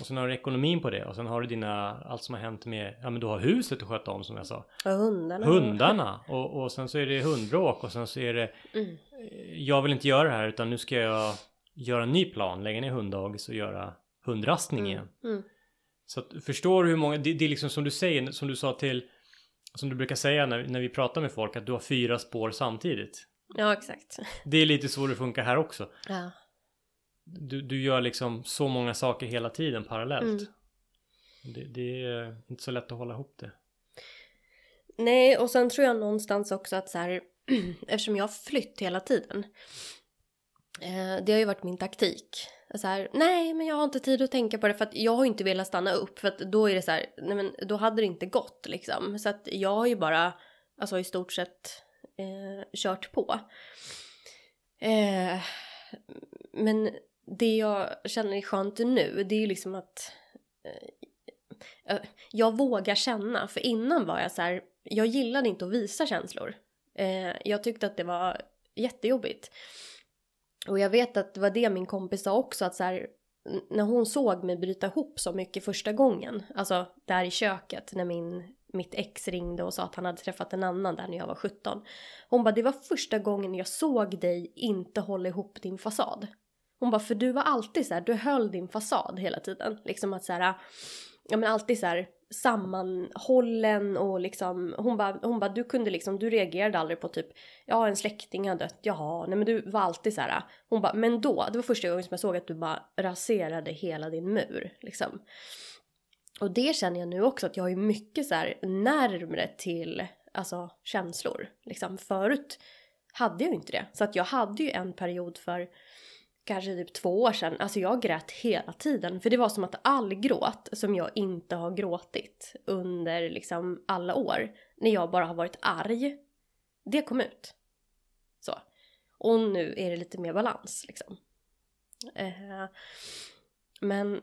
Och sen har du ekonomin på det och sen har du dina, allt som har hänt med, ja men du har huset att sköta om som jag sa. Och hundarna. Hundarna och, och sen så är det hundbråk och sen så är det, mm. jag vill inte göra det här utan nu ska jag göra en ny plan, lägga ner hunddagis och göra hundrastning mm. igen. Mm. Så att, förstår du hur många, det, det, är liksom som du säger, som du sa till, som du brukar säga när, när vi pratar med folk, att du har fyra spår samtidigt. Ja exakt. Det är lite så det funkar här också. Ja du, du gör liksom så många saker hela tiden parallellt. Mm. Det, det, är inte så lätt att hålla ihop det. Nej, och sen tror jag någonstans också att så här, eftersom jag har flytt hela tiden. Eh, det har ju varit min taktik. Så här, nej, men jag har inte tid att tänka på det för att jag har inte velat stanna upp för att då är det så här, nej men då hade det inte gått liksom. Så att jag har ju bara, alltså i stort sett eh, kört på. Eh, men det jag känner är skönt nu det är ju liksom att eh, eh, jag vågar känna. För innan var jag så här, jag gillade inte att visa känslor. Eh, jag tyckte att det var jättejobbigt. Och jag vet att det var det min kompis sa också att så här, när hon såg mig bryta ihop så mycket första gången, alltså där i köket när min, mitt ex ringde och sa att han hade träffat en annan där när jag var 17. Hon bara, det var första gången jag såg dig inte hålla ihop din fasad. Hon bara, för du var alltid så här, du höll din fasad hela tiden. Liksom att så här, ja men alltid så här sammanhållen och liksom, hon bara, hon bara, du kunde liksom, du reagerade aldrig på typ, ja en släkting har dött, jaha, nej men du var alltid så här, hon bara, men då, det var första gången som jag såg att du bara raserade hela din mur liksom. Och det känner jag nu också att jag är mycket så här närmre till, alltså känslor liksom. Förut hade jag ju inte det. Så att jag hade ju en period för kanske typ två år sedan, alltså jag grät hela tiden. För det var som att all gråt som jag inte har gråtit under liksom alla år, när jag bara har varit arg, det kom ut. Så. Och nu är det lite mer balans liksom. Eh, men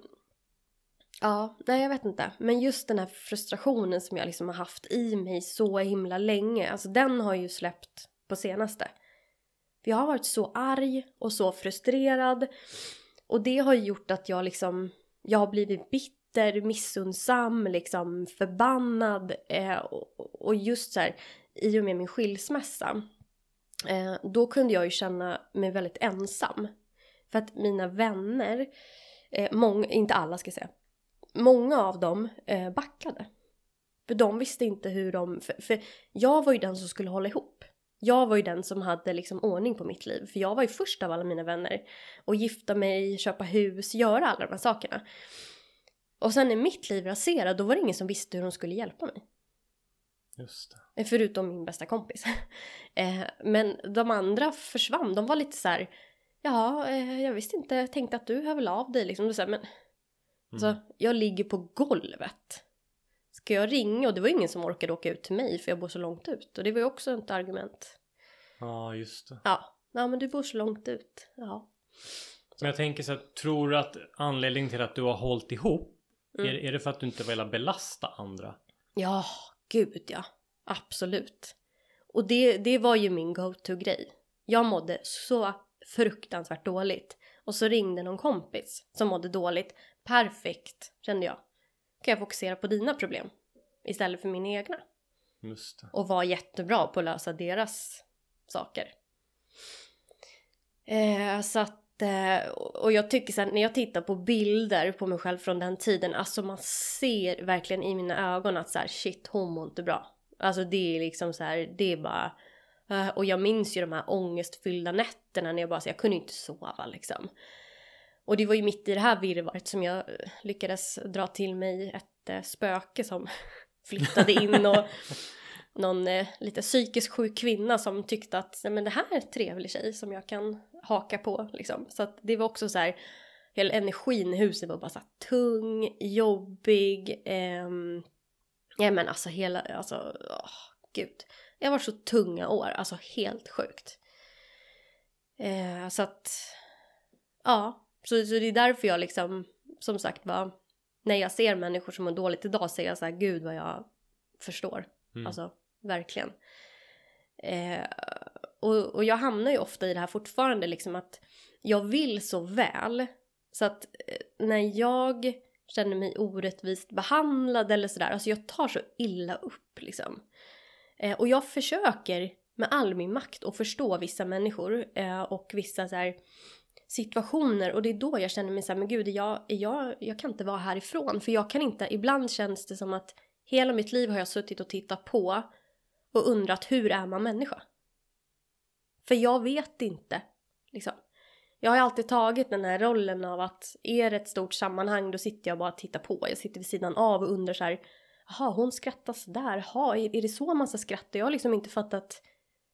Ja, nej jag vet inte. Men just den här frustrationen som jag liksom har haft i mig så himla länge, alltså den har ju släppt på senaste. Jag har varit så arg och så frustrerad och det har gjort att jag liksom, jag har blivit bitter, missundsam, liksom förbannad eh, och, och just så här, i och med min skilsmässa, eh, då kunde jag ju känna mig väldigt ensam. För att mina vänner, eh, många, inte alla ska jag säga, många av dem eh, backade. För de visste inte hur de... För, för, jag var ju den som skulle hålla ihop. Jag var ju den som hade liksom ordning på mitt liv. För jag var ju först av alla mina vänner. Och gifta mig, köpa hus, göra alla de här sakerna. Och sen när mitt liv raserade, då var det ingen som visste hur de skulle hjälpa mig. Just det. Eh, förutom min bästa kompis. eh, men de andra försvann. De var lite så här... Ja, eh, jag visste inte, tänkte att du hör väl av dig liksom. Så här, men Alltså, mm. jag ligger på golvet. Ska jag ringa? Och det var ingen som orkade åka ut till mig för jag bor så långt ut. Och det var ju också ett argument. Ja, just det. Ja, ja men du bor så långt ut. Ja. Men jag tänker så här, tror du att anledningen till att du har hållit ihop mm. är, är det för att du inte vill belasta andra? Ja, gud ja. Absolut. Och det, det var ju min go-to-grej. Jag mådde så fruktansvärt dåligt. Och så ringde någon kompis som mådde dåligt Perfekt, kände jag. Kan jag fokusera på dina problem istället för mina egna. Just det. Och vara jättebra på att lösa deras saker. Eh, så att, eh, och jag tycker sen när jag tittar på bilder på mig själv från den tiden, alltså man ser verkligen i mina ögon att så här, shit hon mår inte bra. Alltså det är liksom så här, det är bara eh, och jag minns ju de här ångestfyllda nätterna när jag bara så jag kunde inte sova liksom. Och det var ju mitt i det här virvaret som jag eh, lyckades dra till mig ett eh, spöke som flyttade in och någon eh, lite psykiskt sjuk kvinna som tyckte att nej, men det här är en trevlig tjej som jag kan haka på liksom. Så att det var också så här, hela energin i huset var bara så här tung, jobbig, ehm, ja men alltså hela, alltså, åh, gud. Jag var så tunga år, alltså helt sjukt. Eh, så att, ja, så, så det är därför jag liksom, som sagt var, när jag ser människor som mår dåligt idag säger jag så här, gud vad jag förstår. Mm. Alltså, verkligen. Eh, och, och jag hamnar ju ofta i det här fortfarande liksom att jag vill så väl. Så att eh, när jag känner mig orättvist behandlad eller sådär, alltså jag tar så illa upp liksom. Eh, och jag försöker med all min makt att förstå vissa människor eh, och vissa så här situationer och det är då jag känner mig så här, men gud, jag, jag, jag kan inte vara härifrån för jag kan inte, ibland känns det som att hela mitt liv har jag suttit och tittat på och undrat hur är man människa? För jag vet inte, liksom. Jag har alltid tagit den här rollen av att är det ett stort sammanhang då sitter jag bara och tittar på. Jag sitter vid sidan av och undrar så här, jaha hon skrattar sådär, jaha är det så man ska skratta? Jag har liksom inte fattat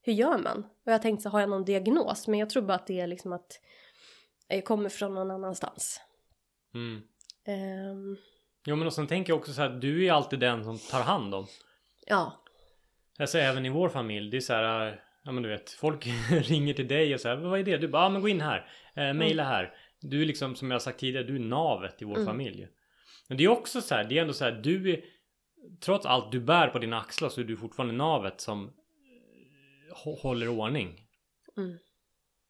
hur gör man? Och jag tänkte så har jag någon diagnos? Men jag tror bara att det är liksom att kommer från någon annanstans. Mm. Um, jo men och sen tänker jag också så här, du är alltid den som tar hand om. Ja. Alltså även i vår familj, det är så här, ja men du vet, folk ringer till dig och så här, vad är det? Du bara, ja men gå in här, eh, mejla mm. här. Du är liksom som jag sagt tidigare, du är navet i vår mm. familj. Men det är också så här, det är ändå så här, du är, trots allt du bär på dina axlar så är du fortfarande navet som eh, håller ordning. Mm.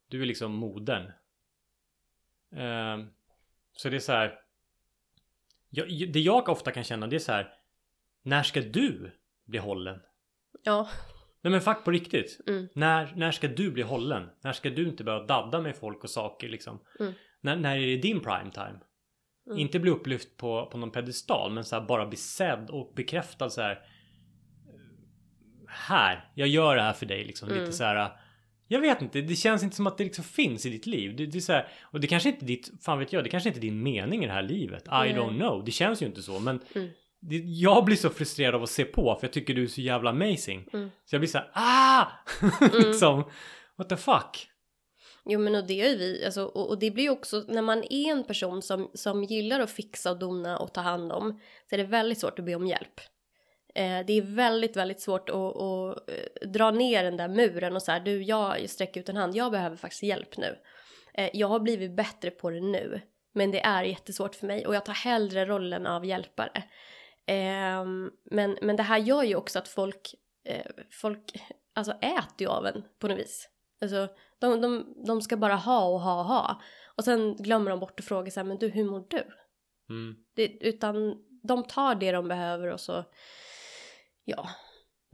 Du är liksom modern. Uh, så det är så här. Jag, det jag ofta kan känna det är så här. När ska du bli hållen? Ja. Nej men fuck på riktigt. Mm. När, när ska du bli hållen? När ska du inte börja dadda med folk och saker liksom? Mm. När, när är det din prime time? Mm. Inte bli upplyft på, på någon pedestal men så här, bara bli sedd och bekräftad så här. Här, jag gör det här för dig liksom. Lite mm. så här jag vet inte, det känns inte som att det liksom finns i ditt liv. Det, det är så här, och det kanske inte är ditt, fan vet jag, det kanske inte är din mening i det här livet. I mm. don't know, det känns ju inte så. Men mm. det, jag blir så frustrerad av att se på för jag tycker du är så jävla amazing. Mm. Så jag blir så här, ah! liksom, what the fuck? Jo men och det är ju vi, alltså, och, och, det blir ju också när man är en person som, som gillar att fixa och dona och ta hand om så är det väldigt svårt att be om hjälp. Eh, det är väldigt, väldigt svårt att, att, eh, dra ner den där muren och så här, du jag sträcker ut en hand, jag behöver faktiskt hjälp nu. Eh, jag har blivit bättre på det nu, men det är jättesvårt för mig och jag tar hellre rollen av hjälpare. Eh, men, men det här gör ju också att folk, folk alltså äter ju av en på något vis. Alltså de, de, de ska bara ha och ha och ha. Och sen glömmer de bort att fråga så här, men du hur mår du? Mm. Det, utan de tar det de behöver och så, ja,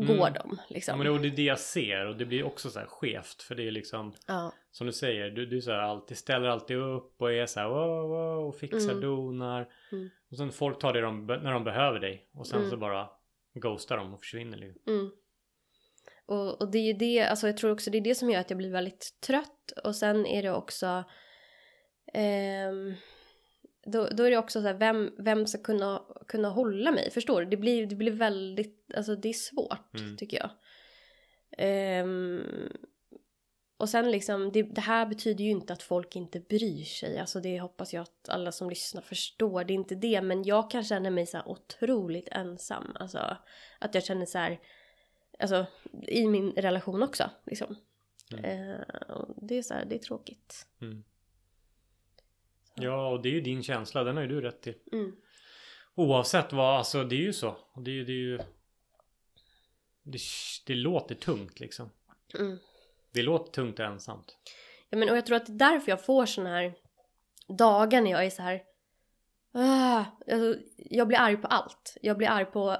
mm. går de liksom. Ja, men det är det jag ser och det blir också så här skevt för det är liksom ja. som du säger, du, du så här, alltid ställer alltid upp och är så här wow, wow, och fixar mm. donar. Mm. Och sen folk tar det de, när de behöver dig och sen mm. så bara ghostar de och försvinner. Liksom. Mm. Och, och det är ju det, alltså jag tror också det är det som gör att jag blir väldigt trött och sen är det också eh, då, då är det också så här, vem, vem ska kunna, kunna hålla mig? Förstår du? Det blir, det blir väldigt, alltså det är svårt mm. tycker jag. Um, och sen liksom, det, det, här betyder ju inte att folk inte bryr sig. Alltså det hoppas jag att alla som lyssnar förstår. Det är inte det, men jag kan känna mig så här otroligt ensam. Alltså att jag känner så här, alltså i min relation också liksom. Mm. Uh, det är så här, det är tråkigt. Mm. Ja, och det är ju din känsla. Den har ju du rätt i. Mm. Oavsett vad, alltså det är ju så. Det är, det är ju... Det, det låter tungt liksom. Mm. Det låter tungt och ensamt. Ja men och jag tror att det är därför jag får såna här dagar när jag är så här. Uh, alltså, jag blir arg på allt. Jag blir arg på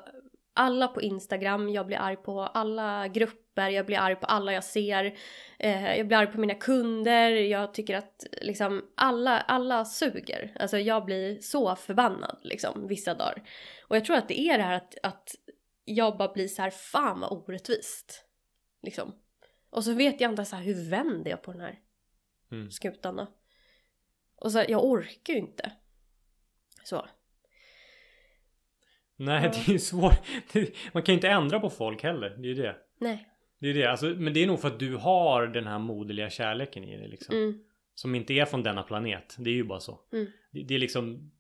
alla på Instagram, jag blir arg på alla grupper, jag blir arg på alla jag ser. Eh, jag blir arg på mina kunder, jag tycker att liksom alla, alla suger. Alltså jag blir så förbannad liksom vissa dagar. Och jag tror att det är det här att, att jag bara blir så här, fan vad orättvist. Liksom. Och så vet jag inte så här, hur vänder jag på den här mm. skutan då? Och så jag orkar ju inte. Så. Nej, det är ju svårt. Man kan ju inte ändra på folk heller. Det är ju det. Nej. Det är det. Alltså, men det är nog för att du har den här moderliga kärleken i dig liksom. Mm. Som inte är från denna planet. Det är ju bara så. Mm. Det, det, är liksom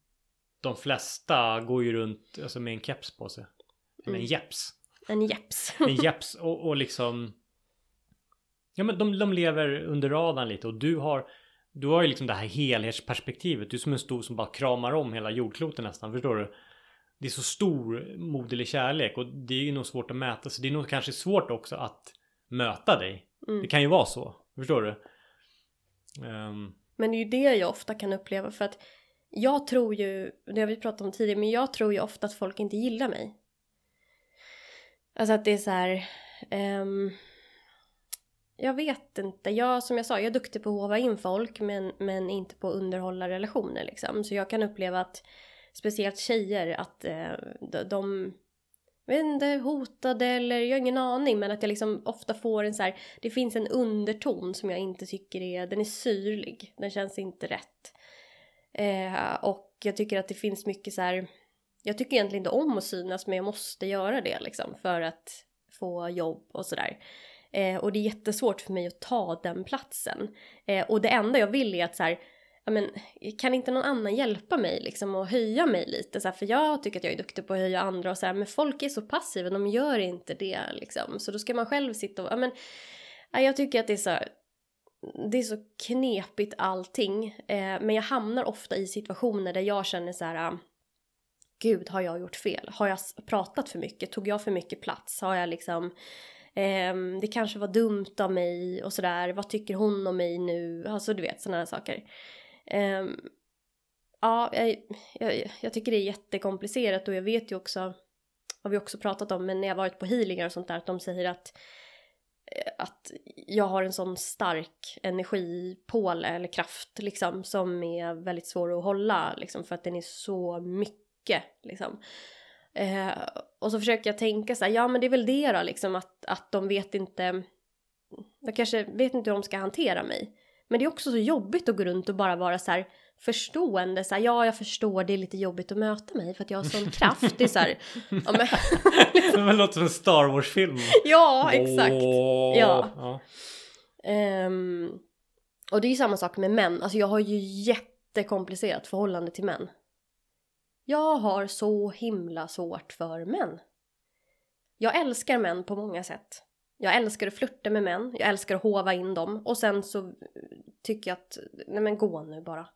De flesta går ju runt alltså, med en keps på sig. Eller mm. en jeps. En jeps. en jeps och, och liksom Ja men de, de lever under radarn lite och du har Du har ju liksom det här helhetsperspektivet. Du är som en stor som bara kramar om hela jordkloten nästan. Förstår du? Det är så stor moderlig kärlek och det är ju nog svårt att mäta. Så det är nog kanske svårt också att möta dig. Mm. Det kan ju vara så. Förstår du? Um. Men det är ju det jag ofta kan uppleva för att jag tror ju, det har vi pratat om tidigare, men jag tror ju ofta att folk inte gillar mig. Alltså att det är så här... Um, jag vet inte. Jag, som jag sa, jag är duktig på att hova in folk men, men inte på att underhålla relationer liksom. Så jag kan uppleva att speciellt tjejer att eh, de, Jag vet inte, hotade eller jag har ingen aning men att jag liksom ofta får en så här, det finns en underton som jag inte tycker är, den är syrlig, den känns inte rätt. Eh, och jag tycker att det finns mycket så här, jag tycker egentligen inte om att synas men jag måste göra det liksom för att få jobb och sådär. Eh, och det är jättesvårt för mig att ta den platsen. Eh, och det enda jag vill är att så här, men kan inte någon annan hjälpa mig liksom och höja mig lite så här, för jag tycker att jag är duktig på att höja andra och så här, men folk är så passiva, de gör inte det liksom. Så då ska man själv sitta och, ja men, ja, jag tycker att det är så det är så knepigt allting, eh, men jag hamnar ofta i situationer där jag känner så här, gud har jag gjort fel? Har jag pratat för mycket? Tog jag för mycket plats? Har jag liksom eh, det kanske var dumt av mig och sådär, vad tycker hon om mig nu? Alltså du vet sådana här saker. Um, ja, jag, jag, jag, tycker det är jättekomplicerat och jag vet ju också, har vi också pratat om, men när jag varit på healingar och sånt där, att de säger att eh, att jag har en sån stark energipåle eller kraft liksom som är väldigt svår att hålla liksom för att den är så mycket liksom. Eh, och så försöker jag tänka så här, ja men det är väl det då liksom att, att de vet inte, de kanske vet inte hur de ska hantera mig. Men det är också så jobbigt att gå runt och bara vara så här förstående. Så här, ja, jag förstår, det är lite jobbigt att möta mig för att jag har sån kraft. Det är så här, ja, men, det låter som en Star Wars-film. ja, exakt. Oh, ja. ja. Um, Och det är ju samma sak med män. Alltså jag har ju jättekomplicerat förhållande till män. Jag har så himla svårt för män. Jag älskar män på många sätt. Jag älskar att flirta med män, jag älskar att hova in dem och sen så tycker jag att, nej men gå nu bara.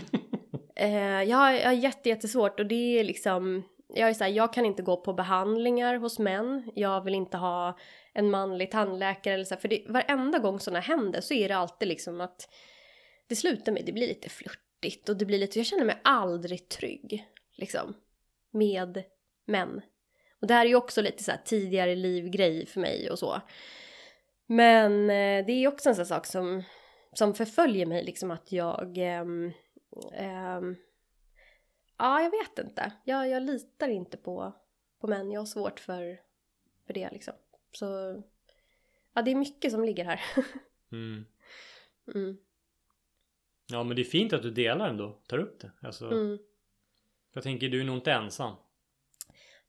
eh, jag, har, jag har jätte, jättesvårt och det är liksom, jag är så här, jag kan inte gå på behandlingar hos män, jag vill inte ha en manlig tandläkare eller så här, för det, varenda gång sådana händer så är det alltid liksom att det slutar med, det blir lite flörtigt och det blir lite, jag känner mig aldrig trygg liksom med män. Och det här är ju också lite så här tidigare livgrej för mig och så. Men eh, det är också en sån sak som, som förföljer mig liksom att jag ähm, ähm, Ja, jag vet inte. Jag, jag litar inte på, på män. Jag har svårt för, för det liksom. Så ja, det är mycket som ligger här. mm. Mm. Ja, men det är fint att du delar ändå. Tar upp det. Alltså, Mm. Jag tänker, du är nog inte ensam.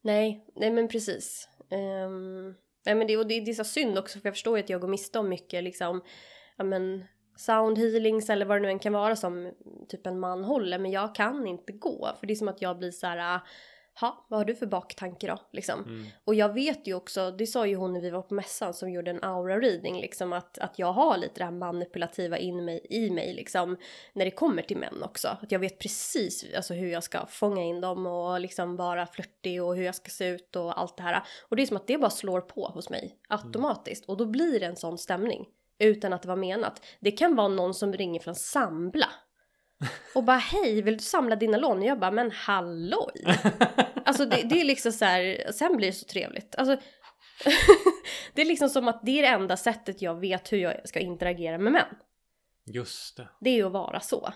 Nej, nej men precis. Um, nej men det, och det, det är så synd också för jag förstår ju att jag går miste om mycket liksom, ja men sound healings eller vad det nu än kan vara som typ en man håller men jag kan inte gå för det är som att jag blir så här ah, ha, vad har du för baktanke då? Liksom. Mm. Och jag vet ju också, det sa ju hon när vi var på mässan som gjorde en aura reading liksom att, att jag har lite det här manipulativa in mig, i mig liksom när det kommer till män också. Att jag vet precis alltså, hur jag ska fånga in dem och liksom vara flörtig och hur jag ska se ut och allt det här. Och det är som att det bara slår på hos mig automatiskt och då blir det en sån stämning utan att det var menat. Det kan vara någon som ringer från Sambla och bara hej, vill du samla dina lån? Och jag bara men halloj! Alltså det, det är liksom så här, sen blir det så trevligt. Alltså, det är liksom som att det är det enda sättet jag vet hur jag ska interagera med män. Just det. Det är ju att vara så.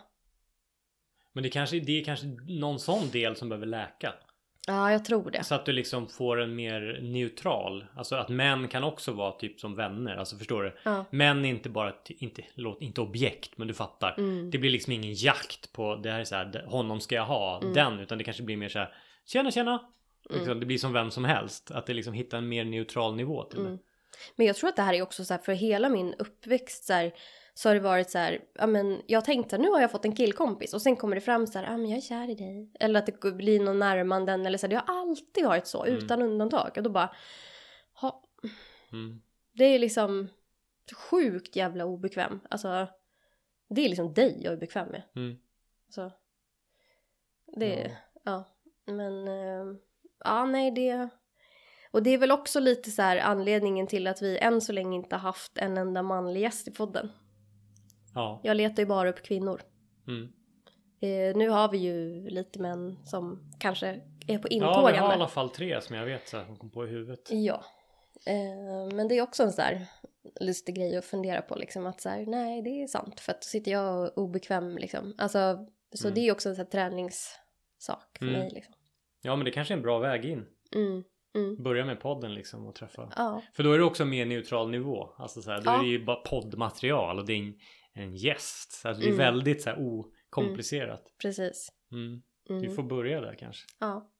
Men det, kanske, det är kanske någon sån del som behöver läka. Ja, jag tror det. Så att du liksom får en mer neutral. Alltså att män kan också vara typ som vänner. Alltså förstår du? Ja. Män är inte bara, inte, låt, inte objekt men du fattar. Mm. Det blir liksom ingen jakt på det här är så här, honom ska jag ha, Mm. den. Utan det kanske blir mer så här, tjena tjena. Liksom, det blir som vem som helst. Att det liksom hittar en mer neutral nivå till Mm. det. Men jag tror att det här är också så här, för hela min uppväxt så här, så har det varit så här, ja men jag tänkte nu har jag fått en killkompis och sen kommer det fram så här, ja men jag är kär i dig. Eller att det blir någon närmanden eller så här, det har alltid varit så Mm. utan undantag. Och då bara, ha, Mm. det är liksom sjukt jävla obekväm. Alltså, det är liksom dig jag är bekväm med. Mm. Så. Det, Ja. ja. Men, eh, ja nej det. Och det är väl också lite så här anledningen till att vi än så länge inte haft en enda manlig gäst i podden. Ja. Jag letar ju bara upp kvinnor. Mm. Eh, nu har vi ju lite män som kanske är på Ja, vi intågande. har i alla fall tre som jag vet så här, som kom på i huvudet. Ja. Eh, men det är också en sån där lustig grej att fundera på liksom att så här, nej det är sant för att då sitter jag obekväm liksom. Alltså, så Mm. det är också en sån här träningssak för Mm. mig liksom. Ja men det kanske är en bra väg in. Mm. Mm. Börja med podden liksom och träffa. Ja. För då är det också mer neutral nivå. Alltså så här, då Ja. är det ju bara poddmaterial och det är en, gäst. Så att det är Mm. väldigt så här okomplicerat. Precis. Mm. Mm. Vi får börja där kanske. Ja.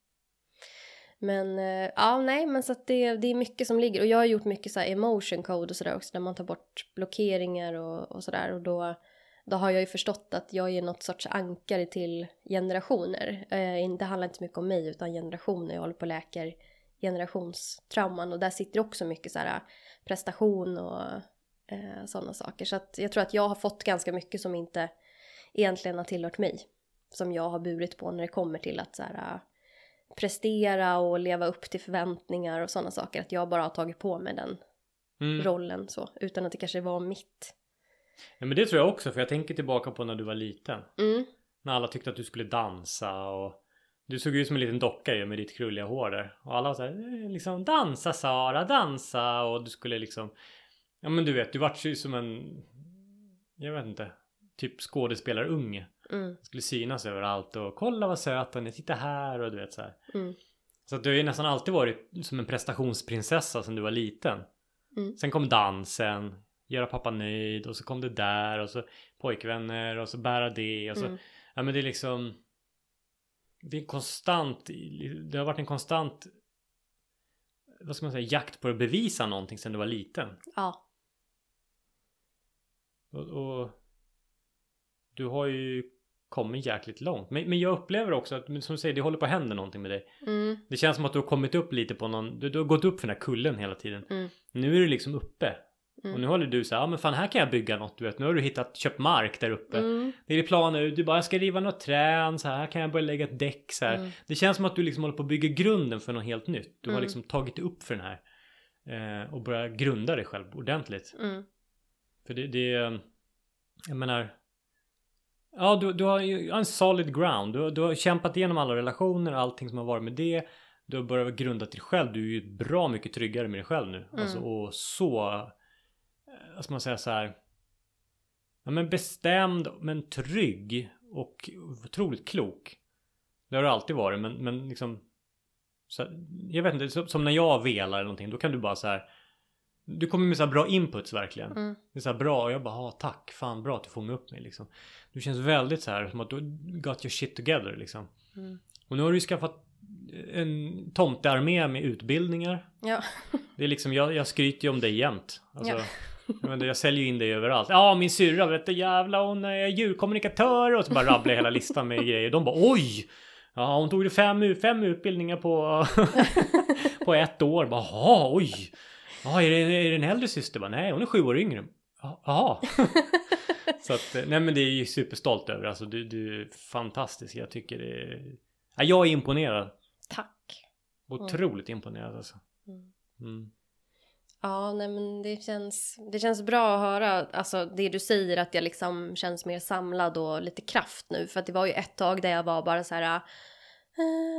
Men eh, ja, nej, men så att det, det är mycket som ligger och jag har gjort mycket så här emotion code och sådär också där man tar bort blockeringar och, och sådär och då, då har jag ju förstått att jag är något sorts ankare till generationer. Eh, det handlar inte så mycket om mig utan generationer. Jag håller på och läker generationstrauman och där sitter också mycket så här prestation och eh, sådana saker. Så att jag tror att jag har fått ganska mycket som inte egentligen har tillhört mig. Som jag har burit på när det kommer till att så här, prestera och leva upp till förväntningar och sådana saker. Att jag bara har tagit på mig den Mm. rollen så, utan att det kanske var mitt. Ja, men det tror jag också för jag tänker tillbaka på när du var liten. Mm, När alla tyckte att du skulle dansa och du såg ut som en liten docka ju med ditt krulliga hår där. Och alla var såhär eh, liksom dansa Sara, dansa och du skulle liksom Ja men du vet, du vart ju som en Jag vet inte Typ skådespelarunge. mm, Skulle synas överallt och kolla vad söt hon är, titta här och du vet så här. mm, Så att du har ju nästan alltid varit som en prestationsprinsessa sen du var liten. Mm. Sen kom dansen, göra pappa nöjd och så kom det där och så pojkvänner och så bära det och så. mm. Ja men det är liksom Det är konstant Det har varit en konstant Vad ska man säga jakt på att bevisa någonting sen du var liten. Ja, Och, och du har ju kommit jäkligt långt. Men, men jag upplever också att, som du säger, det håller på att hända någonting med dig. Mm. Det känns som att du har kommit upp lite på någon, du, du har gått upp för den här kullen hela tiden. Mm. Nu är du liksom uppe. Mm. Och nu håller du så här, ja men fan här kan jag bygga något du vet. Nu har du hittat, köpt mark där uppe. Mm. Det är planer du bara jag ska riva något träd, så här kan jag börja lägga ett däck så här. Mm. Det känns som att du liksom håller på att bygga grunden för något helt nytt. Du har Mm. liksom tagit upp för den här. Eh, och börjat grunda dig själv ordentligt. För det, det är, jag menar. Ja, du, du har ju en solid ground. Du, du har kämpat igenom alla relationer, allting som har varit med det. Du har börjat grunda dig själv. Du är ju bra mycket tryggare med dig själv nu. Mm. Alltså och så, eh, vad ska man säga så här. Ja men bestämd men trygg och otroligt klok. Det har du alltid varit men, men liksom. Så, jag vet inte, som, som när jag velar eller någonting. Då kan du bara så här. Du kommer med så här bra inputs verkligen. Mm. Det är så här bra och jag bara ah, tack fan bra att du fångar upp mig liksom. Du känns väldigt så här som att du got your shit together liksom. Mm. Och nu har du ju skaffat en tomtearmé med utbildningar. Ja. Det är liksom jag, jag skryter ju om dig jämt. Alltså, Ja. jag, jag säljer ju in dig överallt. Ja min syrra vet du jävla hon är djurkommunikatör och så bara rabblar jag hela listan med grejer. De bara oj! Ja hon tog ju fem, fem utbildningar på, på ett år. Bara oj! Ja är det, är det en äldre syster? Bara, nej hon är sju år yngre. Ja, Jaha. så att nej men det är ju superstolt över. Alltså du, du är fantastisk. Jag tycker det är... Ja, jag är imponerad. Tack. Otroligt imponerad alltså. Mm. Mm. Ja, nej men det känns, det känns bra att höra, alltså det du säger att jag liksom känns mer samlad och lite kraft nu. För att det var ju ett tag där jag var bara så här, eh,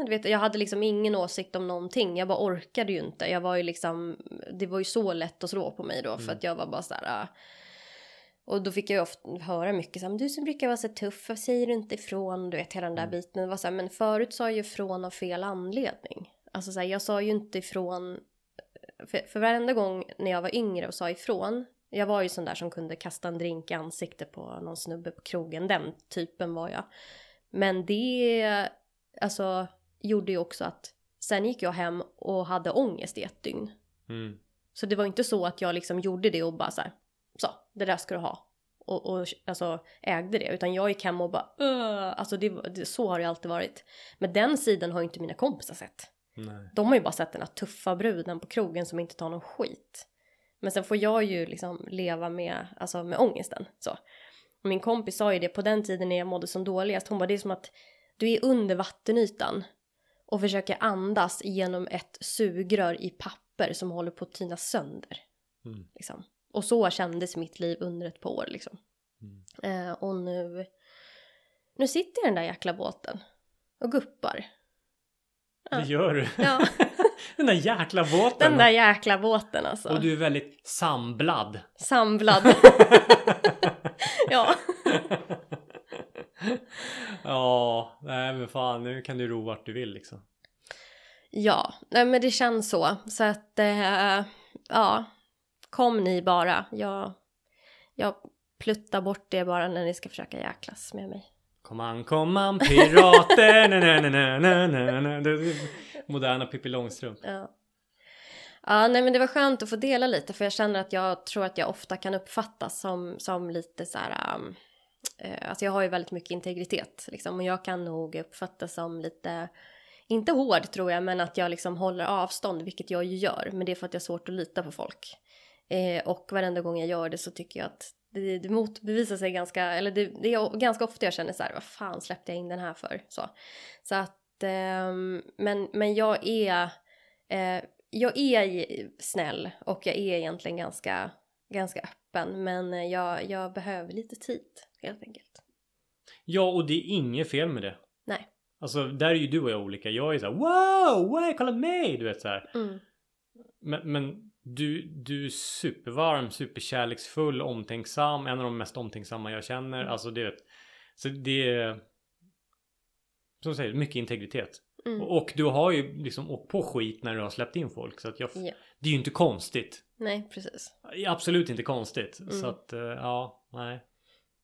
du vet, jag hade liksom ingen åsikt om någonting. Jag bara orkade ju inte. Jag var ju liksom, det var ju så lätt att slå på mig då för Mm. att jag var bara så här. eh, och då fick jag ju ofta höra mycket så här, "Men du som brukar vara så tuff, varför säger du inte ifrån? Du vet hela den där Mm. biten. Det var så här, men förut sa jag ju ifrån av fel anledning. Alltså så här, jag sa ju inte ifrån för, för varenda gång när jag var yngre och sa ifrån. Jag var ju sån där som kunde kasta en drink i ansiktet på någon snubbe på krogen. Den typen var jag. Men det alltså, gjorde ju också att sen gick jag hem och hade ångest i ett dygn. Mm. Så det var inte så att jag liksom gjorde det och bara så här, så, det där ska du ha. Och, och alltså ägde det. Utan jag gick hem och bara, "Ugh." alltså det, det, så har det alltid varit. Men den sidan har ju inte mina kompisar sett. Nej. De har ju bara sett den här tuffa bruden på krogen som inte tar någon skit. Men sen får jag ju liksom leva med, alltså med ångesten. Så. Och min kompis sa ju det på den tiden när jag mådde som dåligast. Hon bara, det är som att du är under vattenytan och försöker andas genom ett sugrör i papper som håller på att tina sönder. Mm. Liksom. Och så kändes mitt liv under ett par år liksom. Mm. Eh, och nu, nu sitter jag i den där jäkla båten och guppar. Ja. Det gör du. Ja. den där jäkla båten. Den där jäkla båten alltså. Och du är väldigt samblad. Samlad. ja. ja, nej men fan nu kan du ro vart du vill liksom. Ja, nej men det känns så. Så att, eh, ja. Kom ni bara. Jag, jag pluttar bort det bara när ni ska försöka jäklas med mig. Kom an, kom an pirater. na, na, na, na, na, na. Det Moderna Pippi Långstrump. Ja. Ja, nej men det var skönt att få dela lite för jag känner att jag tror att jag ofta kan uppfattas som, som lite så här... Um, eh, alltså jag har ju väldigt mycket integritet liksom och jag kan nog uppfattas som lite, inte hård tror jag, men att jag liksom håller avstånd, vilket jag ju gör. Men det är för att jag har svårt att lita på folk. Eh, och varenda gång jag gör det så tycker jag att det, det motbevisar sig ganska, eller det, det är ganska ofta jag känner så här, vad fan släppte jag in den här för? Så, så att, eh, men, men jag är, eh, jag är snäll och jag är egentligen ganska, ganska öppen. Men eh, jag, jag behöver lite tid helt enkelt. Ja, och det är inget fel med det. Nej. Alltså där är ju du och jag olika. Jag är så här, wow, wow, kolla mig! Du vet så här. Mm. Men, men du, du är supervarm, superkärleksfull, omtänksam. En av de mest omtänksamma jag känner. Mm. Alltså det vet. Så det är... Som säger, mycket integritet. Mm. Och, du har ju liksom åkt på skit när du har släppt in folk. Så att jag... Ja. Det är ju inte konstigt. Nej, precis. Absolut inte konstigt. Mm. Så att, eh, ja, nej.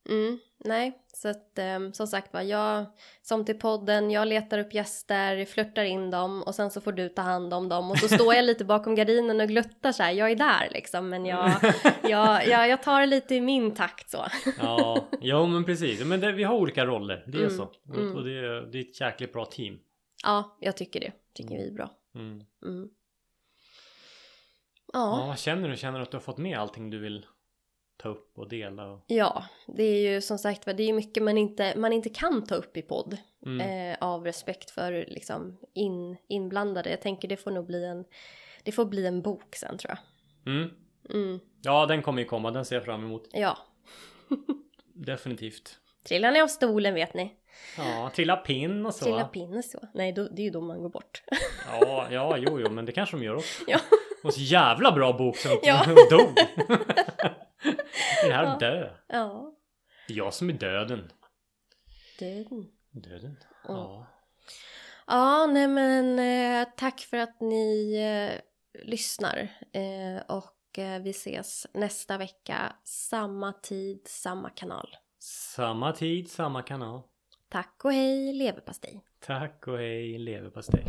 Mm, nej, så att um, som sagt var, jag som till podden, jag letar upp gäster, flörtar in dem och sen så får du ta hand om dem och så står jag lite bakom gardinen och gluttar så här, jag är där liksom men jag, jag, jag, jag tar det lite i min takt så. ja, ja men precis, men det, vi har olika roller, det är mm, så. Och, mm. och det, det är ett jäkligt bra team. Ja, jag tycker det, tycker vi är bra. Mm. mm. Ja. ja. Vad känner du? Känner du att du har fått med allting du vill ta upp och dela? Och... Ja, det är ju som sagt det är mycket man inte, man inte kan ta upp i podd. Mm. Eh, av respekt för liksom in, inblandade. Jag tänker det får nog bli en, det får bli en bok sen tror jag. Mm. Mm. Ja, den kommer ju komma, den ser jag fram emot. Ja. Definitivt. Trillar ni av stolen vet ni. Ja, trilla pinn och så. Trilla pinn och så. Nej, då, det är ju då man går bort. ja, ja, jo, jo, men det kanske de gör också. Ja. Och så jävla bra bok som ja. dog. Det här ja. dö? Ja. Det är jag som är döden. Döden. Döden. Ja. Ja, nej men eh, tack för att ni eh, lyssnar. Eh, och vi ses nästa vecka. Samma tid, samma kanal. Samma tid, samma kanal. Tack och hej leverpastej. Tack och hej leverpastej.